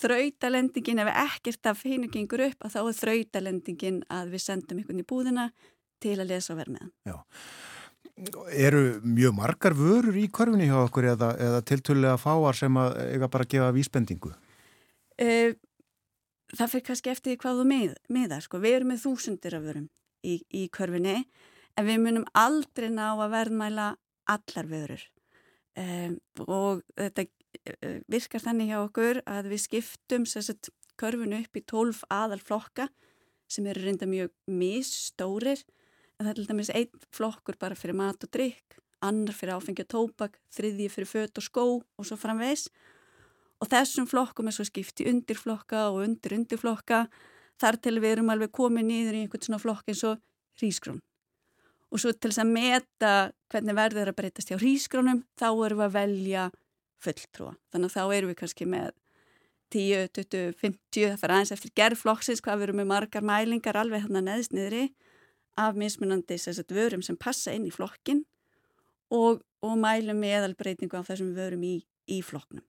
þrautalendingin, ef ekkert af hinu gengur upp, að þá er þrautalendingin að við sendum einhvern í búðina til að lesa og vera með. Já. Eru mjög margar vörur í korfinni hjá okkur eða, eða tiltölulega fáar sem að eiga bara að gefa vísbendingu? Uh, það fyrir kannski eftir hvað þú með, meðar. Sko. Við erum með þúsundir af vörum í, í korfinni en við munum aldrei ná að verðmæla allar vörur. Um, og þetta uh, virkar þannig hjá okkur að við skiptum sérstætt korfinu upp í tólf aðal flokka sem eru reynda mjög misstórir en það er til dæmis einn flokkur bara fyrir mat og drikk, annar fyrir áfengi og tópak, þriðji fyrir fött og skó og svo framvegs og þessum flokkum er svo skipti undirflokka og undir undirflokka. Þar til við erum alveg komið nýður í einhvern svona flokk eins og hrísgrón og svo til þess að meta hvernig verður að breytast hjá hrísgrónum þá erum við að velja fulltrúa. Þannig að þá erum við kannski með 10, 20, 50 það fyrir aðeins eftir gerðflokksins hvað við erum með margar mælingar alveg hérna neðist niðri af mismunandi sagt, vörum sem passa inn í flokkin og, og mælum með eðalbreytingu á þessum vörum í, í flokknum.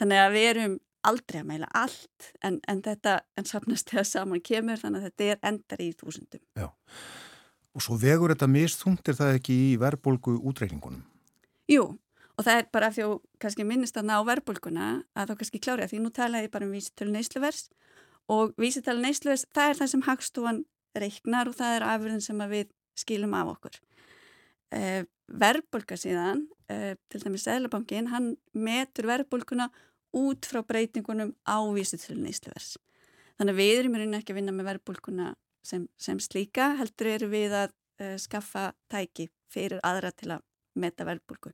Þannig að við erum aldrei að mæla allt en, en þetta en sapnast þegar saman kemur þannig að þetta er endar í þúsundum. Já, og svo vegur þetta misþungtir það ekki í verðbólgu útreikningunum? Jú, og það er bara því að kannski minnist að ná verðbólguna að þá kannski klári að því nú tala ég bara um vísitölu neysluvers og vísitölu neysluvers það er það sem hagstúan reiknar og það er afurðin sem við skilum af okkur. Eh, verðbólka síðan, eh, til dæmis Sælabankin, hann metur verðbólkuna út frá breytingunum á vísitölu neysluvers. Þannig að við erum í rauninni ekki að vinna með verðbólkuna sem, sem slíka, heldur eru við að eh, skaffa tæki fyrir aðra til að meta verðbólku.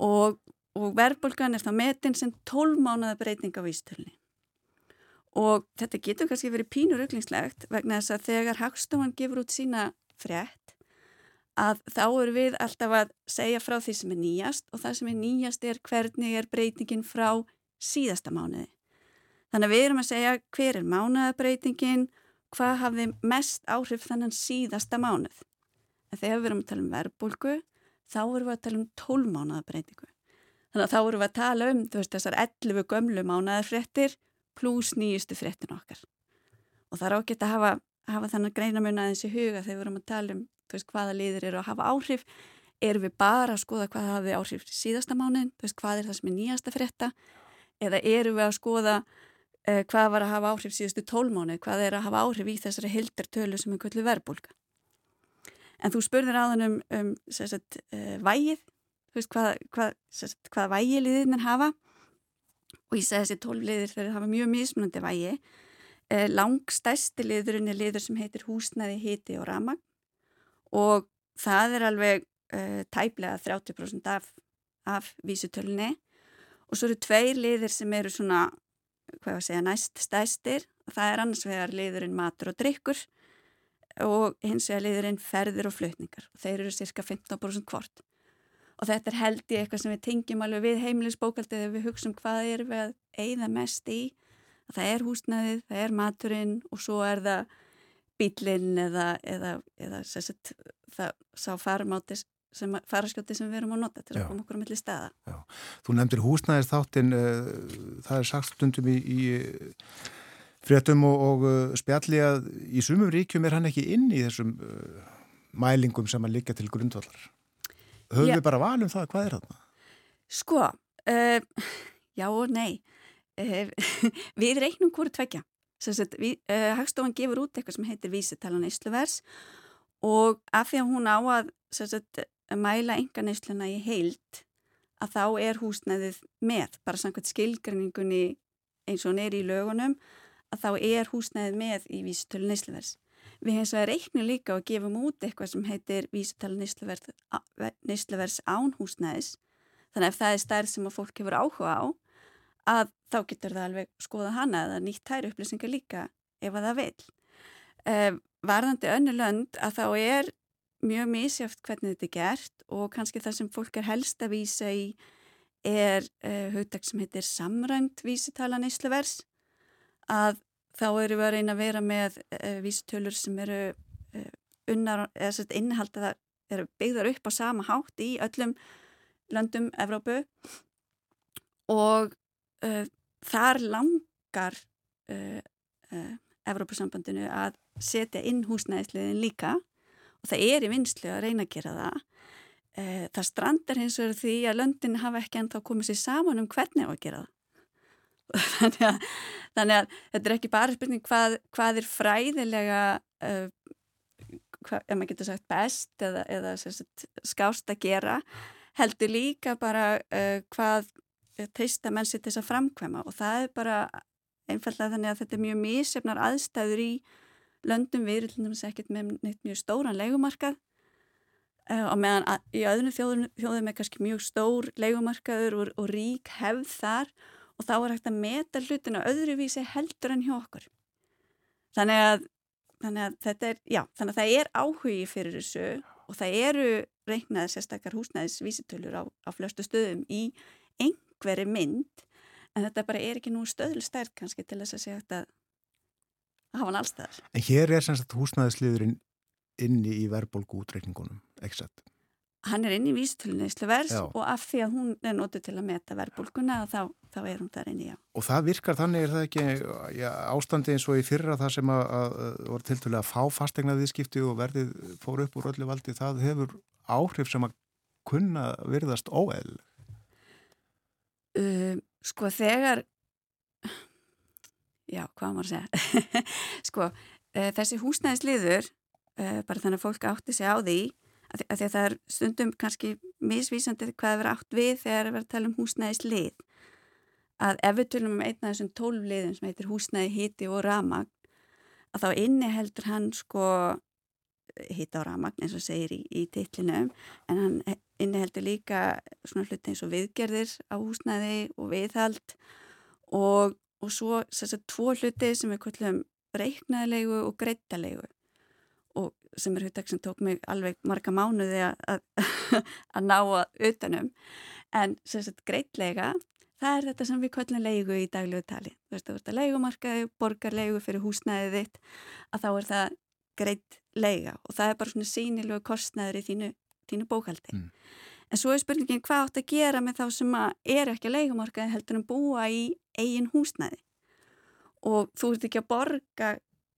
Og, og verðbólkan er þá metin sem 12 mánuða breyting á vísitölni og þetta getur kannski verið pínur auklingslegt vegna þess að þegar Hagstofan gefur út sína frétt að þá eru við alltaf að segja frá því sem er nýjast og það sem er nýjast er hvernig er breytingin frá síðasta mánuði. Þannig að við erum að segja hver er mánuðabreitingin, hvað hafði mest áhrif þannan síðasta mánuð. En þegar við erum að tala um verbulgu þá erum við að tala um 12 mánuðabreitingu. Þannig að þá erum við að tala um veist, þessar 11 gömlu mánuðafréttir pluss nýjustu fréttin okkar. Og það er ágætt að hafa, hafa þannig greinamun aðeins í huga þegar við erum að tala um veist, hvaða liður eru að hafa áhrif. Erum við bara að skoða hvað hafi áhrif síðasta mánin, veist, hvað er það sem er nýjasta frétta eða erum við að skoða uh, hvað var að hafa áhrif síðustu tólmánu, hvað er að hafa áhrif í þessari hildartölu sem er kvöldu verbulga. En þú spurðir áðan um, um sagt, uh, vægið, hvað, hvað, hvað vægiliðin hafa og ég segi þessi tólfliðir þegar það hafa mjög mismunandi vægi. Eh, langstæsti liðurinn er liður sem heitir húsnaði, hiti og ramag og það er alveg eh, tæplega 30% af, af vísutölunni og svo eru tveir liðir sem eru svona, hvað var að segja, næst stæstir það er annars vegar liðurinn matur og drikkur og hins vegar liðurinn ferðir og flutningar. Og þeir eru cirka 15% hvort og þetta er held í eitthvað sem við tengjum alveg við heimilisbókaldið þegar við hugsaum hvað er við að eigða mest í að það er húsnaðið, það er maturinn og svo er það bílinn eða, eða, eða sett, það sá faramáti sem, faraskjóti sem við erum að nota til að Já. koma okkur á milli staða. Já. Þú nefndir húsnaðist þáttinn, uh, það er sagt stundum í, í fréttum og, og uh, spjalli að í sumum ríkjum er hann ekki inn í þessum uh, mælingum sem að liggja til grundvallar höfum já. við bara valum það, hvað er það? Sko, uh, já og nei uh, við reiknum hverju tvekja uh, Hagstofan gefur út eitthvað sem heitir vísitalan Ísluvers og af því að hún á að sagt, mæla enga neysluna í heilt að þá er húsnæðið með, bara samkvæmt skilgrinningunni eins og neyri í lögunum að þá er húsnæðið með í vísitölu neysluvers Við hins vegar reiknum líka og gefum út eitthvað sem heitir vísutala nýsluvers ánhúsnæðis. Þannig að ef það er stærð sem að fólk hefur áhuga á, að þá getur það alveg skoða hana eða nýtt tæri upplýsingar líka ef að það vil. Uh, varðandi önnu lönd að þá er mjög misjáft hvernig þetta er gert og kannski það sem fólk er helst að vísa í er uh, hugdag sem heitir samræmt vísitala neysluvers að þá eru við að reyna að vera með uh, vísitölur sem eru uh, unnar, eða sett innihald að það eru byggðar upp á sama hátt í öllum löndum Evrópu og uh, þar langar Evrópusambandinu að setja inn húsnæðisliðin líka og það er í vinslu að reyna að gera það. Eh, það strandar hins vegar því að löndin hafa ekki ennþá komið sér saman um hvernig á að gera það. Þannig að, þannig að þetta er ekki bara spurning hvað, hvað er fræðilega, uh, hvað, ef maður getur sagt best eða, eða sagt, skást að gera, heldur líka bara uh, hvað teista menn sér til þess að framkvæma. Og það er bara einfallega þannig að þetta er mjög mísefnar aðstæður í löndum. Við erum ekkert með neitt mjög stóran leikumarkað uh, og meðan að, í öðrum þjóðum, þjóðum er kannski mjög stór leikumarkaður og, og rík hefð þar og þá er hægt að meta hlutina öðruvísi heldur en hjá okkur. Þannig að, þannig að þetta er, já, þannig að það er áhugi fyrir þessu og það eru reiknaði sérstakar húsnæðisvísitölur á, á flestu stöðum í einhverju mynd en þetta bara er ekki nú stöðlstærk kannski til þess að segja þetta að hafa hann allstæðar. En hér er semst húsnæðisliðurinn inni í verðbólgu útreikningunum, ekki sett? Hann er inni í vísitölunni Íslavers Já. og af því að hún er notið til að meta verðbólguna þá, þá er hún þar inni, já. Og það virkar þannig, er það ekki já, ástandi eins og í fyrra það sem að, að voru tiltölulega að fá fastegna viðskipti og verðið fór upp úr öllu valdi, það hefur áhrif sem að kunna virðast óeðl. Uh, sko þegar já, hvað maður að segja sko, uh, þessi húsnæðisliður uh, bara þannig að fólk átti sig á því að, að því að það er stundum kannski misvísandi hvað er verið átt við þegar er verið að tala um húsnæðislið. Að ef við tölum um einn af þessum tólf liðum sem heitir húsnæði, hiti og ramagn að þá inniheldur hann sko hita og ramagn eins og segir í, í titlinum en hann inniheldur líka svona hluti eins og viðgerðir á húsnæði og viðhald og, og svo þess að tvo hluti sem við kallum reiknaðilegu og greittalegu og sem er huttak sem tók mig alveg marga mánuði að, ná að utanum en sem sagt greitlega það er þetta sem við kallum leigu í daglegu tali þú veist, þú veist að leigumarkaði, borgar leigu fyrir húsnæðið þitt að þá er það greitt leiga og það er bara svona sýnilegu kostnæður í þínu, þínu bókaldi. Mm. En svo er spurningin hvað átt að gera með þá sem að er ekki að leikumarkaði heldur en búa í eigin húsnæði og þú ert ekki að borga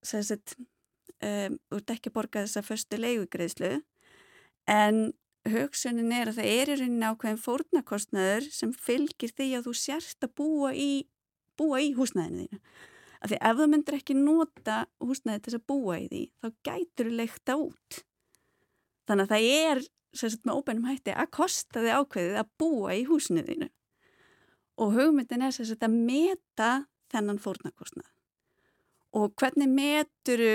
sem sagt, um, ert ekki að borga þessa förstu leigugreðslu en hugsunin er að það er í rauninni ákveðin fórnarkostnaður sem fylgir því að þú sérst að búa í, búa í húsnæðinu þínu. Af því ef þú myndir ekki nota húsnæði til þess að búa í því, þá gætur þú leikta út. Þannig að það er, sagt með óbænum hætti, að kosta þið ákveðið að búa í húsinu þínu. Og hugmyndin er sagt að meta þennan fórnarkostnað. Og hvernig meturu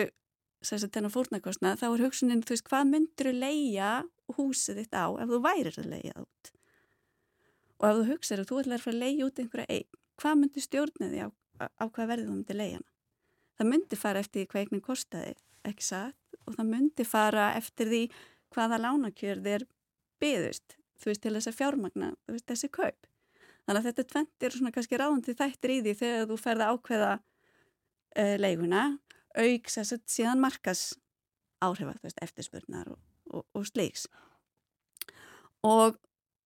þennan fórnarkostnað, þá er hugsunin, þú veist, hvað myndir þú leia húsið þitt á ef þú værir að leia út? Og ef þú hugsaður að þú ætlar að fara að leia út einhverja eign, hvað myndir stjórna því á á hvað verðið þú myndi leiðana. Það myndi fara eftir hvað eignin kostaði, ekki satt, og það myndi fara eftir því hvaða lánakjörð er byðust, þú veist, til þess að fjármagna, þú veist, þessi kaup. Þannig að þetta tvent er svona kannski ráðandi þættir í því þegar þú ferða ákveða uh, leiguna, auks þess að síðan markas veist, eftirspurnar og, og, og slíks. Og,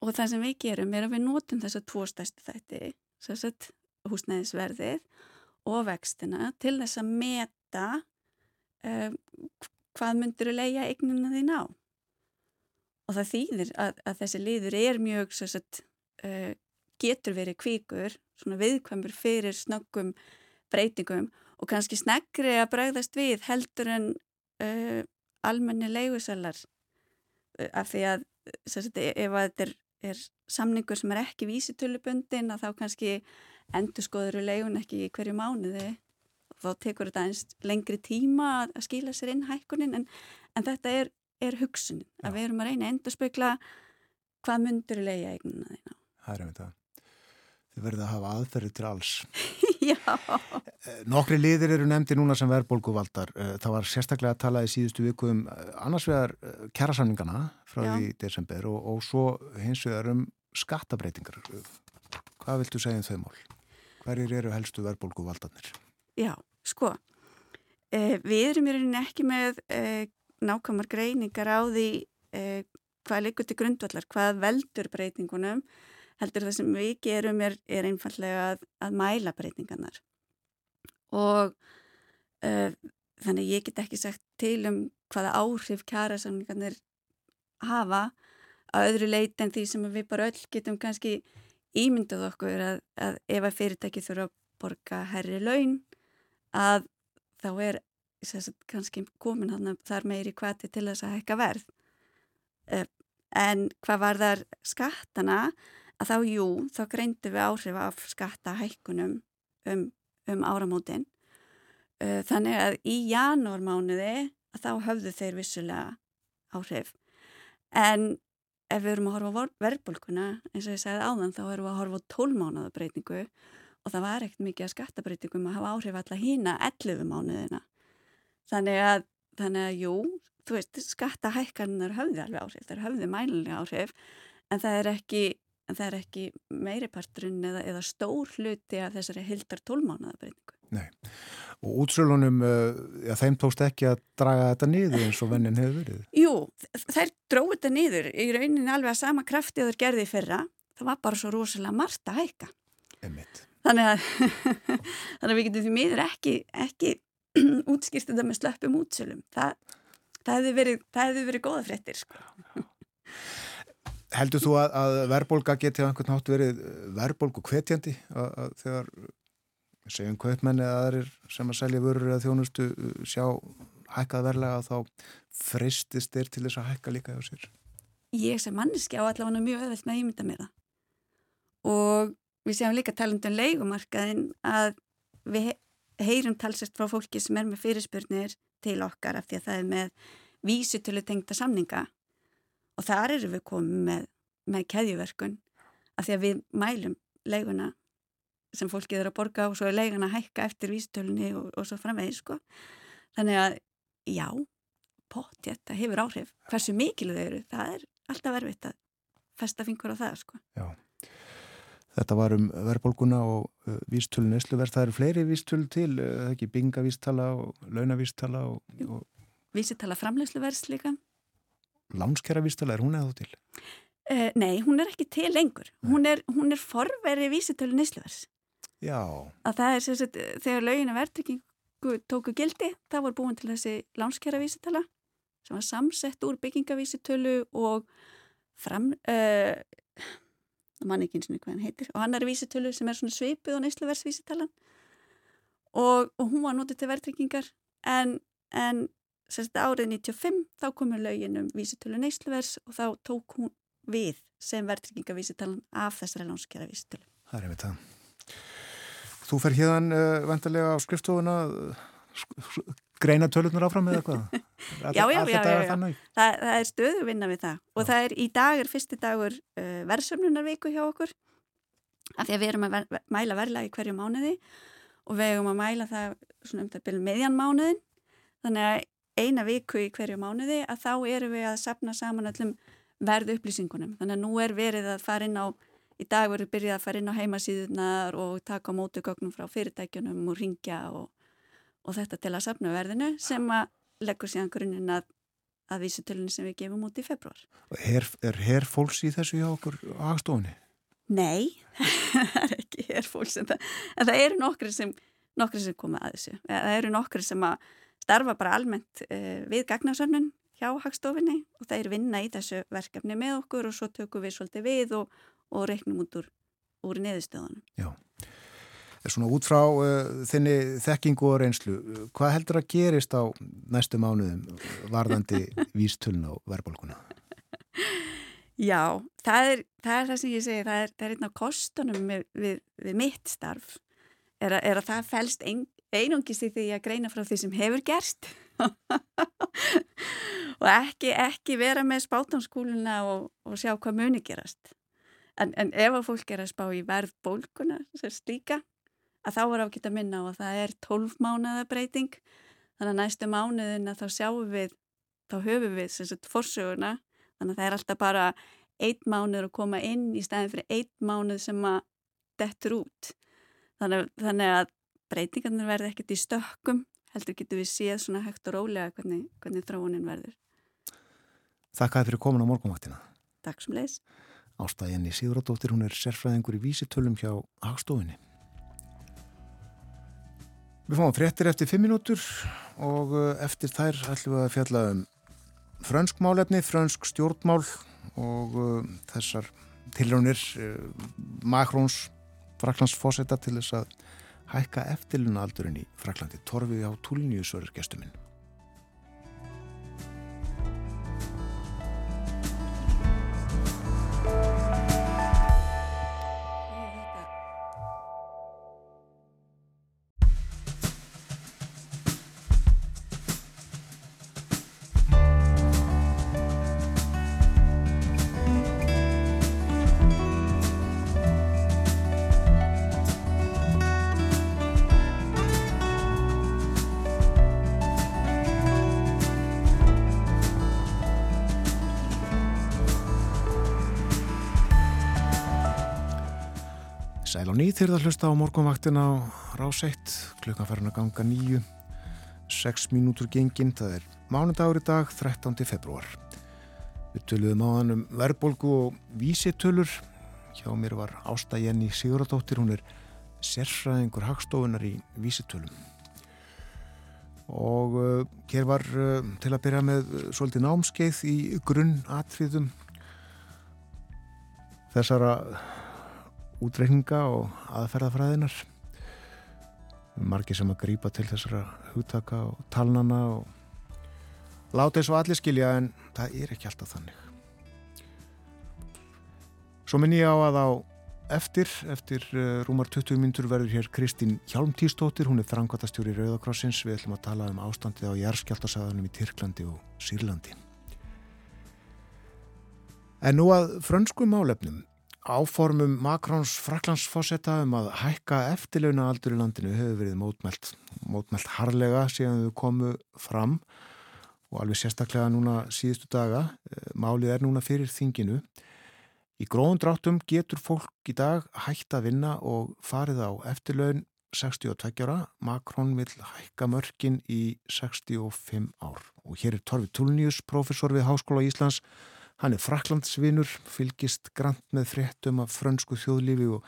og það sem við gerum er að við notum þess að tvo stærstu þætti, að húsnæðisverðið og vextina til þess að meta um, hvað myndur að leia eignina þín á. Og það þýðir að, að þessi liður er mjög sagt, uh, getur verið kvíkur, viðkvæmur fyrir snöggum breytingum og kannski sneggri að bregðast við heldur en uh, almenni leigusalar uh, af því að sagt, ef að þetta er, er samningur sem er ekki vísitölubundin að þá kannski endur skoður í leigun ekki í hverju mánuði og þá tekur þetta eins lengri tíma að, skila sér inn hækkunin en, en þetta er, er hugsunin Já. að við erum að reyna að endur spekla hvað myndur í leiga eignuna þína. Það er um þetta. Þið verðið að hafa aðferði til alls. Já, Nokkri liðir eru nefndi núna sem verðbólguvaldar. Eh, Það var sérstaklega að tala í síðustu viku um eh, annars vegar kjærasamningana frá Já. því desember og, og svo hins vegar um skattabreitingar. Hvað viltu segja um þau mál? Hverjir eru helstu verðbólguvaldarnir? já, sko. Eh, við erum í rauninni ekki með eh, nákvæmar greiningar á því eh, hvað liggur til grundvallar, hvað veldur breytingunum. Heldur það sem við gerum er, er einfallega að, að mæla breytingarnar. Og eh, þannig ég get ekki sagt til um hvaða áhrif kjærasamningarnir hafa að öðru leiti en því sem við bara öll getum kannski ímyndað okkur að, að ef að fyrirtæki þurfa að borga herri laun að þá er sagt, kannski komin hann þar meiri kvati til þess að hækka verð. Eh, En hvað var þar skattana að þá jú, þá greindi við áhrif af skattahækkunum um, um áramótin. Eh, Þannig að í janúarmánuði að þá höfðu þeir vissulega áhrif. En ef við erum að horfa á verðbólguna, eins og ég segði áðan, þá erum við að horfa á 12 mánuða breytingu og það var ekkert mikið að skattabreitingum að hafa áhrif alla hína 11 mánuðina. Þannig að, þannig að jú, þú veist, skattahækkanar höfðu alveg áhrif, það höfðu mælulega áhrif, en það er ekki, en það er ekki meiriparturinn eða, eða stór hluti af þessari hildar 12 mánuða breytingu. Og útsölunum, uh, já, þeim tókst ekki að draga þetta niður eins og vennin hefur verið. Jú, þær dróðu þetta niður í rauninni alveg að sama krafti og þær gerði fyrra. Það var bara svo rosalega margt að hækka. Einmitt. Þannig að, þannig að við getum því miður ekki, ekki útskýrt þetta með slöppum útsölum. Það, það hefði verið, verið góða fréttir, sko. Heldur þú að, að verðbólga geti á einhvern nátt verið verðbólgu hvetjandi að, að þegar segjum kaupmenn eða aðrir sem að selja vörur eða þjónustu uh, sjá hækkað verðlega þá freistist þeir til þess að hækka líka hjá sér? Ég sem manneski á allavega mjög öðvöld með að ímynda mér það. Og við séum líka talandum leikumarkaðin að við he- heyrum talsast frá fólki sem er með fyrirspurnir til okkar af því að það er með vísitölu tengda samninga og þar eru við komið með, með keðjuverkun af því að við mælum leiguna sem fólkið er að borga og svo er leiguna að hækka eftir vísitölunni og, og svo framvegis sko. Þannig að já, pott, þetta hefur áhrif. Hversu mikil þau eru, það er alltaf erfitt að festa fingur á það sko. Já. Þetta var um verðbólguna og uh, vístölu neysluverð. Það eru fleiri vístölu til, uh, ekki bingavístala og launavístala og, og Vísitala framlegsluverðs líka. Lánskjara vístala, er hún eða þá til? Uh, nei, hún er ekki til lengur. Hún er, hún er forveri vísitölu neysluverðs. Já, Að það er sem sagt, þegar lögina verðtrykkingu tóku gildi, það var búin til þessi lánskjara vísitala sem var samsett úr byggingavísitölu og fram, uh, mann ekki eins og hvað hann heitir, og hann er vísitölu sem er svona svipuð og neysluverðsvísitalan og, og hún var notið til verðtrykkingar en, en sagt, árið 95 þá komur lögin um vísitölu neysluverðs og þá tók hún við sem verðtrykkingavísitalan af þessari lánskjara vísitölu. það er einmitt það. Þú fer hérðan uh, vantarlega á skrifstofuna uh, greina tölurnar áfram eða hvað? Já, já, já, já, já. Það, það er stöðu vinna við það og Já. það er í dag er fyrsti dagur uh, verðsöfnunarviku hjá okkur af því að við erum að ver, mæla verðlagi hverju mánuði og við erum að mæla það svona um það byrjum meðjan mánuðin þannig að eina viku í hverju mánuði að þá erum við að sapna saman öllum verð upplýsingunum þannig að nú er verið að fara inn á í dag verður byrjað að fara inn á heimasíðunar og taka mótugögnum frá fyrirtækjunum og ringja og, og þetta til að sapna verðinu sem að leggur síðan grunninn að að vísitölunni sem við gefum út í februar. Er her fólks í þessu hjá okkur á hagstofunni? Nei, það er ekki hér fólk sem það, en það eru nokkri sem, sem koma að þessu. Það eru nokkri sem að starfa bara almennt uh, við gagnasöfnun hjá hagstofinni og þeir vinna í þessu verkefni með okkur og svo tökum við svolítið við og, og reiknum út úr, úr neðustöðunum. Já. Er svona út frá uh, þinni þekkingu og reynslu, uh, hvað heldur að gerist á næstu mánuðum varðandi vístölun á verðbólkuna? Já, það er, það er það sem ég segi, það er, það er einn af kostunum við, við, við mitt starf, er að, er að það fælst ein, einungis í því að greina frá því sem hefur gerst. Og ekki, ekki vera með spátanskúluna og, og sjá hvað muni gerast. En, en ef að fólk er að spá í verðbólkuna, sem slíka, að þá er ágætt að minna á að það er 12 mánuða breyting. Þannig að næstu mánuðin að þá sjáum við þá höfum við sem sagt forsöguna. Þannig að það er alltaf bara einn mánuður að koma inn í stæðin fyrir einn mánuð sem að dettur út. Þannig, þannig að breytingarnir verði ekkert í stökkum heldur getur við séð svona hægt og rólega hvernig, hvernig þróunin verður Þakkaði fyrir komin á morgunvaktina. Takk sem leis Ásta Jenny Siguradóttir, hún er sérfræðingur í vísitölum hjá Hagstofinni. Við fáum fréttir eftir fimm minútur og uh, eftir þær ætlum við að fjalla um frönsk málefni, frönsk stjórnmál og uh, þessar tilraunir uh, Makrons Fraklands fósetta til þess að hækka eftirluna aldurinn í Fraklandi. Torfið á túlnjusörur gestuminn. Sæl á nýð þegar það hlusta á morgunvaktin á ráseitt, klukkan farin að ganga nýju, 6 mínútur gengin, það er mánudagur í dag, 13. februar. Við töluðum á hann um verbolgu og vísitölur, hjá mér var Ásta Jenny Siguradóttir, hún er sérfræðingur hagstofunar í vísitölum. Og uh, hér var uh, til að byrja með uh, svolítið námskeið í grunnatriðum þessara útreikninga og aðferðafræðinar margir sem að grýpa til þessara hugtaka og talnana og láta eins og allir skilja en það er ekki alltaf þannig. Svo minn ég á að á eftir, eftir uh, rúmar 20 myndur verður hér Kristín Hjálmtístóttir, hún er frangvatastjóri Rauðakrossins, við ætlum að tala um ástandið á jærskjáltasaðanum í Tyrklandi og Sýrlandi. En nú að frönsku málefnum Áformum Makrons Fraklandsfossetta um að hækka eftirlauna aldur í landinu hefur verið mótmælt, mótmælt harlega síðan þau komu fram og alveg sérstaklega núna síðustu daga. Málið er núna fyrir þinginu. Í gróðum dráttum getur fólk í dag hægt að vinna og farið á eftirlaun 62 ára. Makrón vil hækka mörkin í 65 ár. Og hér er Torfi Tulnius, professor við Háskóla Íslands Hann er fraklandsvinur, fylgist grant með fréttum af frönsku þjóðlífi og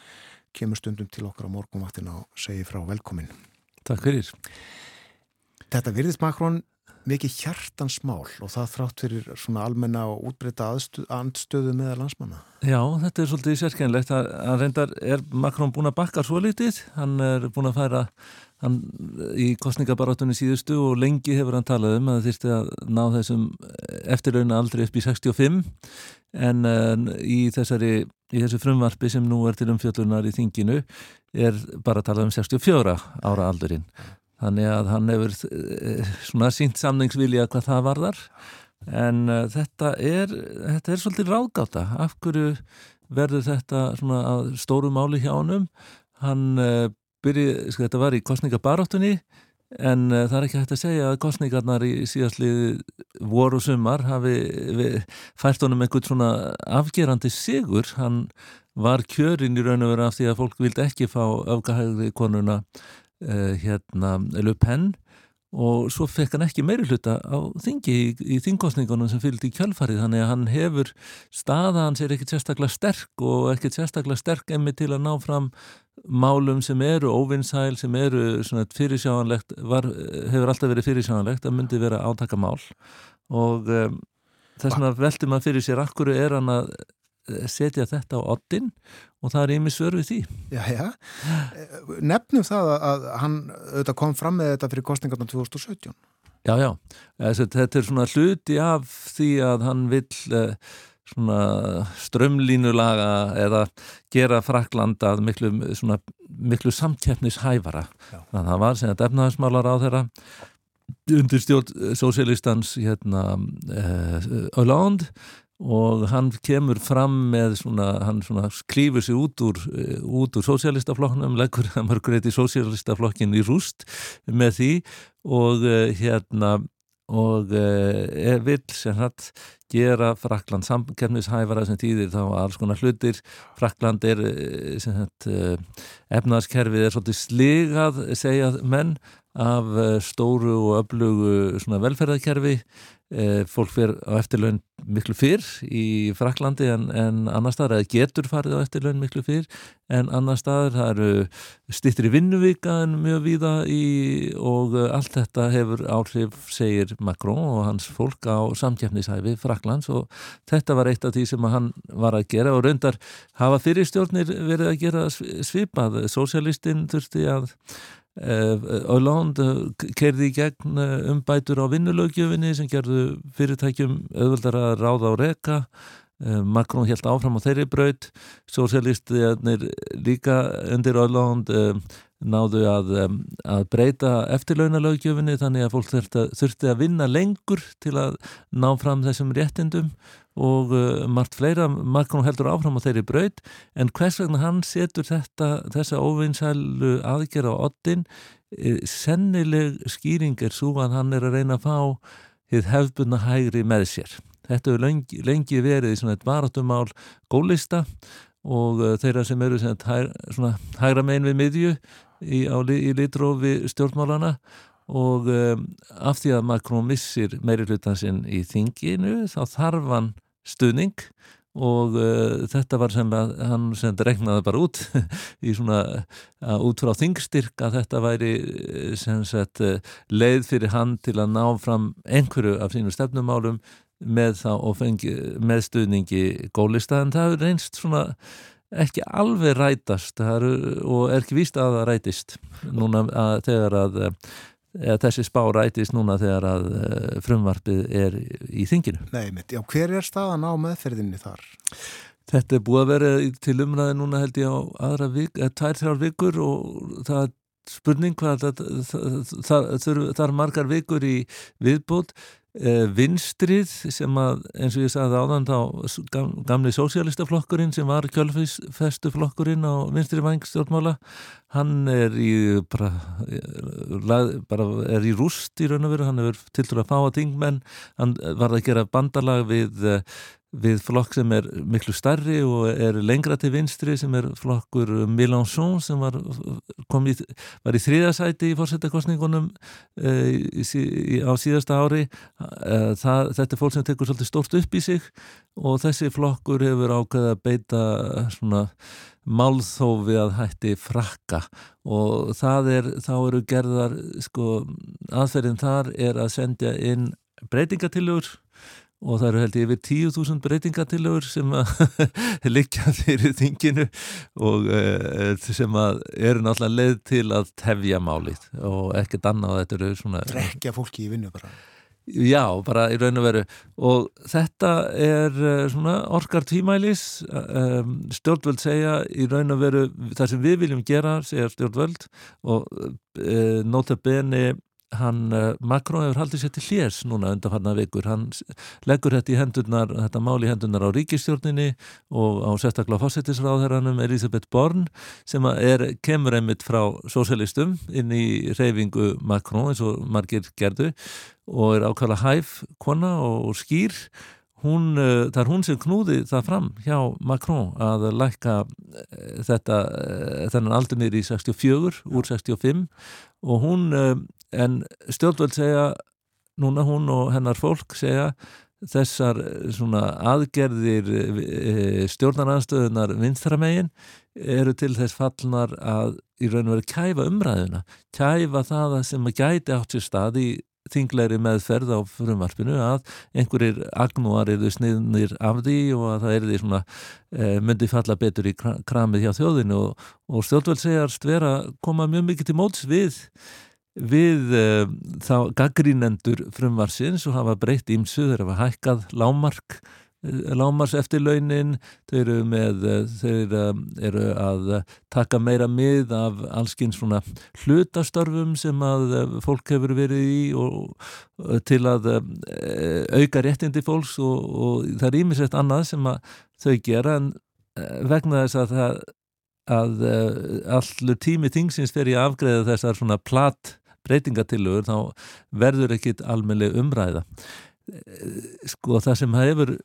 kemur stundum til okkar á morgunvaktina og segir frá velkomin. Takk fyrir. Þetta virðist Makrón mikið hjartansmál og það þrátt fyrir svona almenna og útbreyta andstöðu með landsmanna. Já, þetta er svolítið sérkennlegt. Hann reyndar er Makrón búin að bakka svo litið. Hann er búin að færa hann í kostningabarátunni síðustu og lengi hefur hann talað um að það þýrsti að ná þessum eftirlauna aldrei upp í 65 en í, þessari, í þessu frumvarpi sem nú er til umfjöllunar í þinginu er bara að tala um 64 ára aldurinn. Þannig að hann hefur uh, svona sínt samningsvilja hvað það varðar en uh, þetta er þetta er svolítið ráðgáta. Af hverju verður þetta svona stóru máli hjá honum? Hann byrji, sko þetta var í kostningabaráttunni en uh, það er ekki hægt að segja að kostningarnar í síðastlið voru sumar hafi fært honum einhvern svona afgerandi sigur, hann var kjörin í raun og veru af því að fólk vildi ekki fá öfgahægði konuna uh, hérna Le Pen og svo fekk hann ekki meiri hluta á þingi í, í þingkostningunum sem fylgdi í kjölfarið þannig að hann hefur staða hans er ekkert sérstaklega sterk og ekkert sérstaklega sterk emmi til að ná fram málum sem eru óvinnsæl sem eru svona fyrirsjáanlegt var, hefur alltaf verið fyrirsjáanlegt að myndi vera átakamál og um, þess vegna veldur maður fyrir sér akkur er hann að setja þetta á oddin og það er ími svör við því. Já, já, nefnum það að hann auðvitað kom fram með þetta fyrir kostningarna 2017 Já, já, þetta er svona hluti af því að hann vil svona strömlínulaga eða gera Frakland að miklu, svona, miklu samtjefnishæfara þannig að það var sem að defnaðismálar á þeirra undir stjórn sósélistans hérna uh, Hollande og hann kemur fram með svona, hann svona klýfur sig út úr, eh, út úr sósialistaflokknum, leggur hann mörgur eitt í sósialistaflokkin í rúst með því og uh, hérna og uh, vill sem hatt gera Frakland samkerfnishæfara sem týðir þá alls konar hlutir. Frakland er eh, sem hatt uh, efnaðskerfið er svolítið sligað segja menn af stóru og öflugu velferðarkerfi. Eh, fólk fyrir á eftirlaun miklu fyrr í Fraklandi en, en annar staðar, eða getur farið á eftirlaun miklu fyrr en annar staðar. Það eru stýttir í vinnuvíka en mjög víða í og allt þetta hefur áhrif segir Macron og hans fólk á samkjæfnishæfi Fraklands og þetta var eitt af því sem hann var að gera og raundar hafa fyrirstjórnir verið að gera svipað, sósialistinn þurfti að Hollande kerði í gegn umbætur á vinnulögjöfinni sem gerðu fyrirtækjum auðvöldar að ráða á reka. Macron helt áfram á þeirri braut. Sósialistiðarnir líka undir Hollande náðu að, að breyta eftirlaunalögjöfinni þannig að fólk þurfti að vinna lengur til að ná fram þessum réttindum og uh, margt fleira, Macron heldur áfram á þeirri braut en hvers vegna hann setur þetta, þessa óvinsælu aðgerð á oddin e, sennileg skýring er svo að hann er að reyna að fá þið hefbunna hægri með sér. Þetta hefur lengi, lengi verið í svona eitt baratumál gólista og uh, þeirra sem eru svona, hægra megin við miðju í, í litrófi stjórnmálana og um, af því að Macron missir meiri hlutansinn í þinginu þá þarf hann stuðning og uh, þetta var að hann sem regnaði bara út í svona uh, út frá þingstyrk að þetta væri sem sagt uh, leið fyrir hann til að ná fram einhverju af sínu stefnumálum með þá og fengi með stuðningi gólista. En það er reynst svona ekki alveg rætast. Er, og er ekki víst að það rætist núna að þegar að eða þessi spá rætist núna þegar að uh, frumvarpið er í þinginu. Nei, mitt, já, hver er staðan á meðferðinni þar? Þetta er búið að vera til umræði núna held ég á aðra vik, eða tvær, þrjár vikur og það er spurning hvað það, það, það, það er margar vikur í viðbútt Eh, vinstrið sem að eins og ég sagði áðan þá gamli sósialistaflokkurinn sem var kjölfestuflokkurinn á vinstri vangstjórnmála hann er í bara, bara er í rúst í raun og veru, hann hefur til dæru að fá að tingmenn, hann var að gera bandalag við við flokk sem er miklu starri og er lengra til vinstri sem er flokkur Mélenchon sem var, í, var í þriðasæti í fórsetakostningunum e, á síðasta ári. E, það, þetta er fólk sem tekur svolítið stórt upp í sig og þessi flokkur hefur ákveðið að beita svona málþófi að hætti frakka. Og það er, þá eru gerðar sko, aðferðin þar er að sendja inn breytingatilur og það eru held ég yfir 10.000 breytingatillögur sem að likja fyrir þinginu og uh, sem að eru náttúrulega leið til að tefja málið. Og ekkert annað þetta eru svona Drekja fólki í vinnu bara. Já, bara í raun og veru. Og þetta er uh, svona orkar tímælis. Um, stjórnvöld segja í raun og veru það sem við viljum gera, segja stjórnvöld og uh, nota beni hann, eh, Macron hefur haldið sér til hljés núna undanfarnar vikur, hann leggur þetta í hendurnar, þetta mál í hendurnar á ríkistjórninni og á sérstaklega fórsettisráðherranum Elisabeth Born sem er, kemur einmitt frá sósialistum inn í reyfingu Macron eins og margir gerðu og er ákvæmlega hæf kona og skýr. Hún, eh, það er hún sem knúði það fram hjá Macron að lækka eh, þetta, þennan aldur nýri í 64 úr 65 og hún en stjórnvöld segja núna hún og hennar fólk segja þessar eh, aðgerðir eh, stjórnaranstöðunar vinstramegin eru til þess fallnar að í raun og veru kæfa umræðuna kæfa það sem að gæti átt sér stað í þingleiri meðferð á frumarpinu að einhverjir agnúar eru sniðnir af því og að það er því svona e, myndi falla betur í kramið hjá þjóðinu og, og stjórnvöld segjarst vera koma mjög mikið til móts við við uh, þá gaggrínendur frumvarsins og hafa breytt ímsu þegar hafa hækkað lámark lámars eftirlaunin, þau eru með, eh, þau eru, að taka meira mið af allskins svona hlutastörfum sem að eh, fólk hefur verið í og til að eh, auka réttindi fólks og, og það er ímisett annað sem að þau gera en eh, vegna þess að það að uh, allur tími þingsins fer í að afgreða þessar svona platt breytingatillögur þá verður ekkit almennileg umræða Eh, sko það sem hefur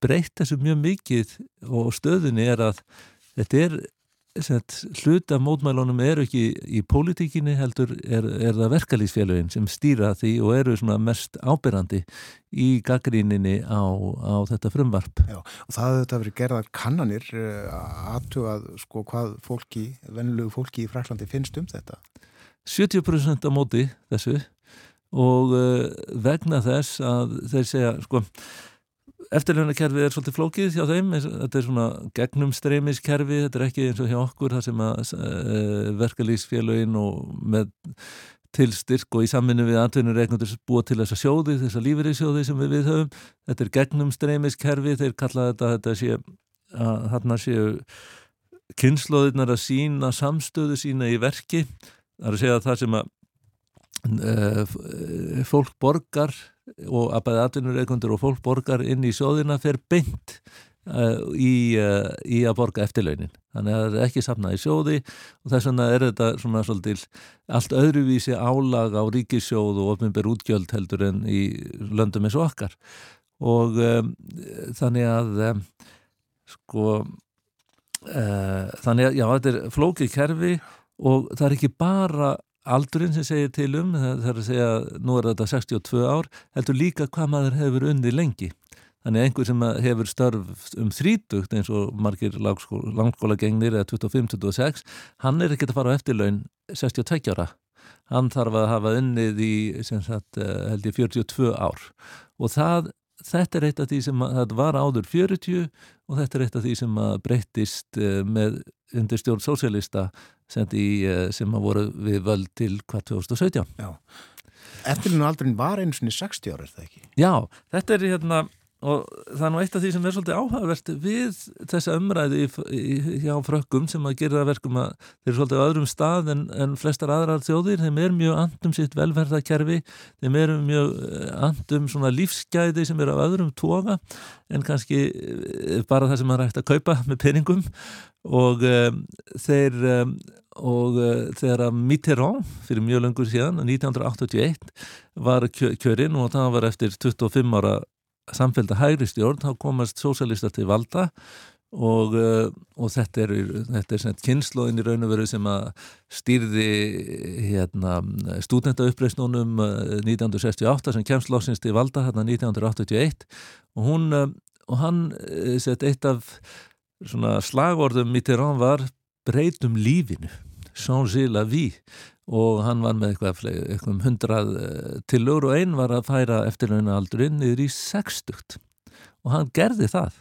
breytt þessu mjög mikið og stöðunni er að þetta er af mótmælunum eru ekki í pólitíkinni heldur er, er það verkalýsfélagin sem stýra því og eru mest ábyrrandi í gaggríninni á, á þetta frumvarp. Já, og það hefur verið gerðar kannanir aðtugað sko hvað fólki, vennilegu fólki í Fraklandi finnst um þetta? 70% á móti þessu og uh, vegna þess að þeir segja sko eftirlunarkerfið er svolítið flókið hjá þeim þetta er svona gegnum streymiskerfi þetta er ekki eins og hjá okkur það sem að uh, verkalýsfélagin og með tilstyrk og í samvinni við atvinnur eignundur búa til þessa sjóði, þessa lífeyrisjóði sem við við höfum, þetta er gegnum streymiskerfi, þeir kalla þetta þetta sé að þarna séu kynnslóðirnar að sína samstöðu sína í verki það er að segja að það sem að uh, fólk borgar og að bæða atvinnureikundur og fólk borgar inn í sjóðina fer beint uh, í, í að borga eftirlaunin. Þannig að það er ekki safnað í sjóði og þess vegna er þetta svona svolítil allt öðruvísi álag á ríkissjóð og ofnbjörn útgjöld heldur en í löndum eins og okkar. Og um, þannig að um, sko uh, þannig að já, þetta er flókið kerfi og það er ekki bara aldurinn sem segir til um, það er að segja nú er þetta 62 ár, heldur líka hvað maður hefur unni lengi. Þannig að einhver sem hefur störf um þrítugt eins og margir langskóla gengnir eða 25-26, hann er ekkert að fara á eftirlaun 62 ára. Hann þarf að hafa unnið í sagt, eh, held ég 42 ár og það, þetta er eitt af því sem var áður 40 og þetta er eitt af því sem breyttist eh, með undirstjórn sósélista sem, eh, sem að voru við völd til hvað 2017. Já. Eftirlinu aldrin var eins og 60 ára, er það ekki? Já, þetta er hérna og það er nú eitt af því sem er svolítið áhagvert við þessa umræði hjá frökkum sem að gera verkum að þeir eru svolítið á öðrum stað en, en flestar aðrar þjóðir, þeim er mjög andum sitt velferðarkerfi, þeim er mjög eh, andum svona lífsgæði sem er á öðrum toga en kannski eh, bara það sem maður ætti að kaupa með peningum. Og um, þeir um, og uh, þegar Mitterrand fyrir mjög lengur síðan, 1981 var kjörinn og það var eftir 25 ára samfélta hægri stjórn, þá komast sósalistar til valda og, uh, og þetta er, þetta er kynnslóðin í raun og veru sem að stýrði hérna, stúdentauppreisnónum 1968 sem kemst lósins til valda hérna 1981 og hún uh, og hann sett eitt af svona slagorðum Mitterrand var breytum lífinu changer la vie og hann var með eitthvað, eitthvað um hundrað tilur og einn var að færa eftirlögnu aldurinn niður í sextugt. Og hann gerði það.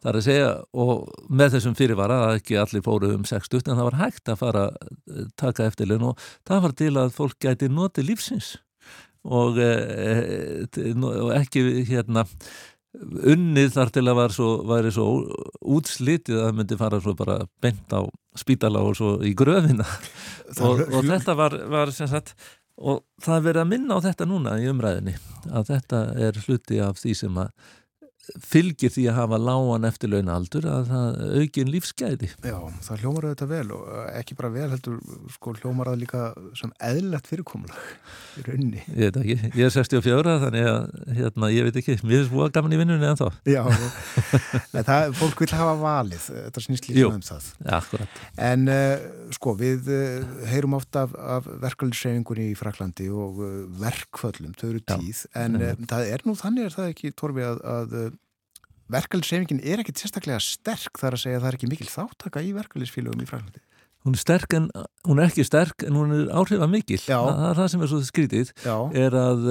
Er að segja og með þessum fyrirvara að ekki allir fóru um sextugt en það var hægt að fara að taka eftirlögnu og það var til að fólk gæti noti lífsins. Og, e, og ekki hérna unnið þar til að var svo, væri svo útslitið að það myndi fara svo bara bent á spítala og svo í gröfina. Og, og þetta var, var sagt og það verið að minna á þetta núna í umræðinni að þetta er hluti af því sem að fylgir því að hafa lágan eftirlauna aldur að það aukin lífsgæði. Já, það hljómar auðvitað vel og ekki bara vel heldur, sko hljómar það líka sem eðlert fyrirkomulag í rauninni. Ég veit ekki, ég er 64 þannig að hérna, ég veit ekki, mér er svo gaman í vinnunni en þá Já, en það, fólk vil hafa valið. Þetta snýst líka um það. Ja, En uh, sko, við uh, heyrum ofta af, af verkefliðsreyfingunni í Fraklandi og uh, verkföllum, þau eru tíð. Já, en það er nú þannig er það ekki, Torfi, að, að verkefliðsreifingin er ekkit sérstaklega sterk þar að segja að það er ekki mikil þáttaka í verkefliðsfélögum í Fraklandi. Hún er sterk en hún er ekki sterk en hún er áhrifa mikil. Það, það er það sem er svo skrítið Já. er að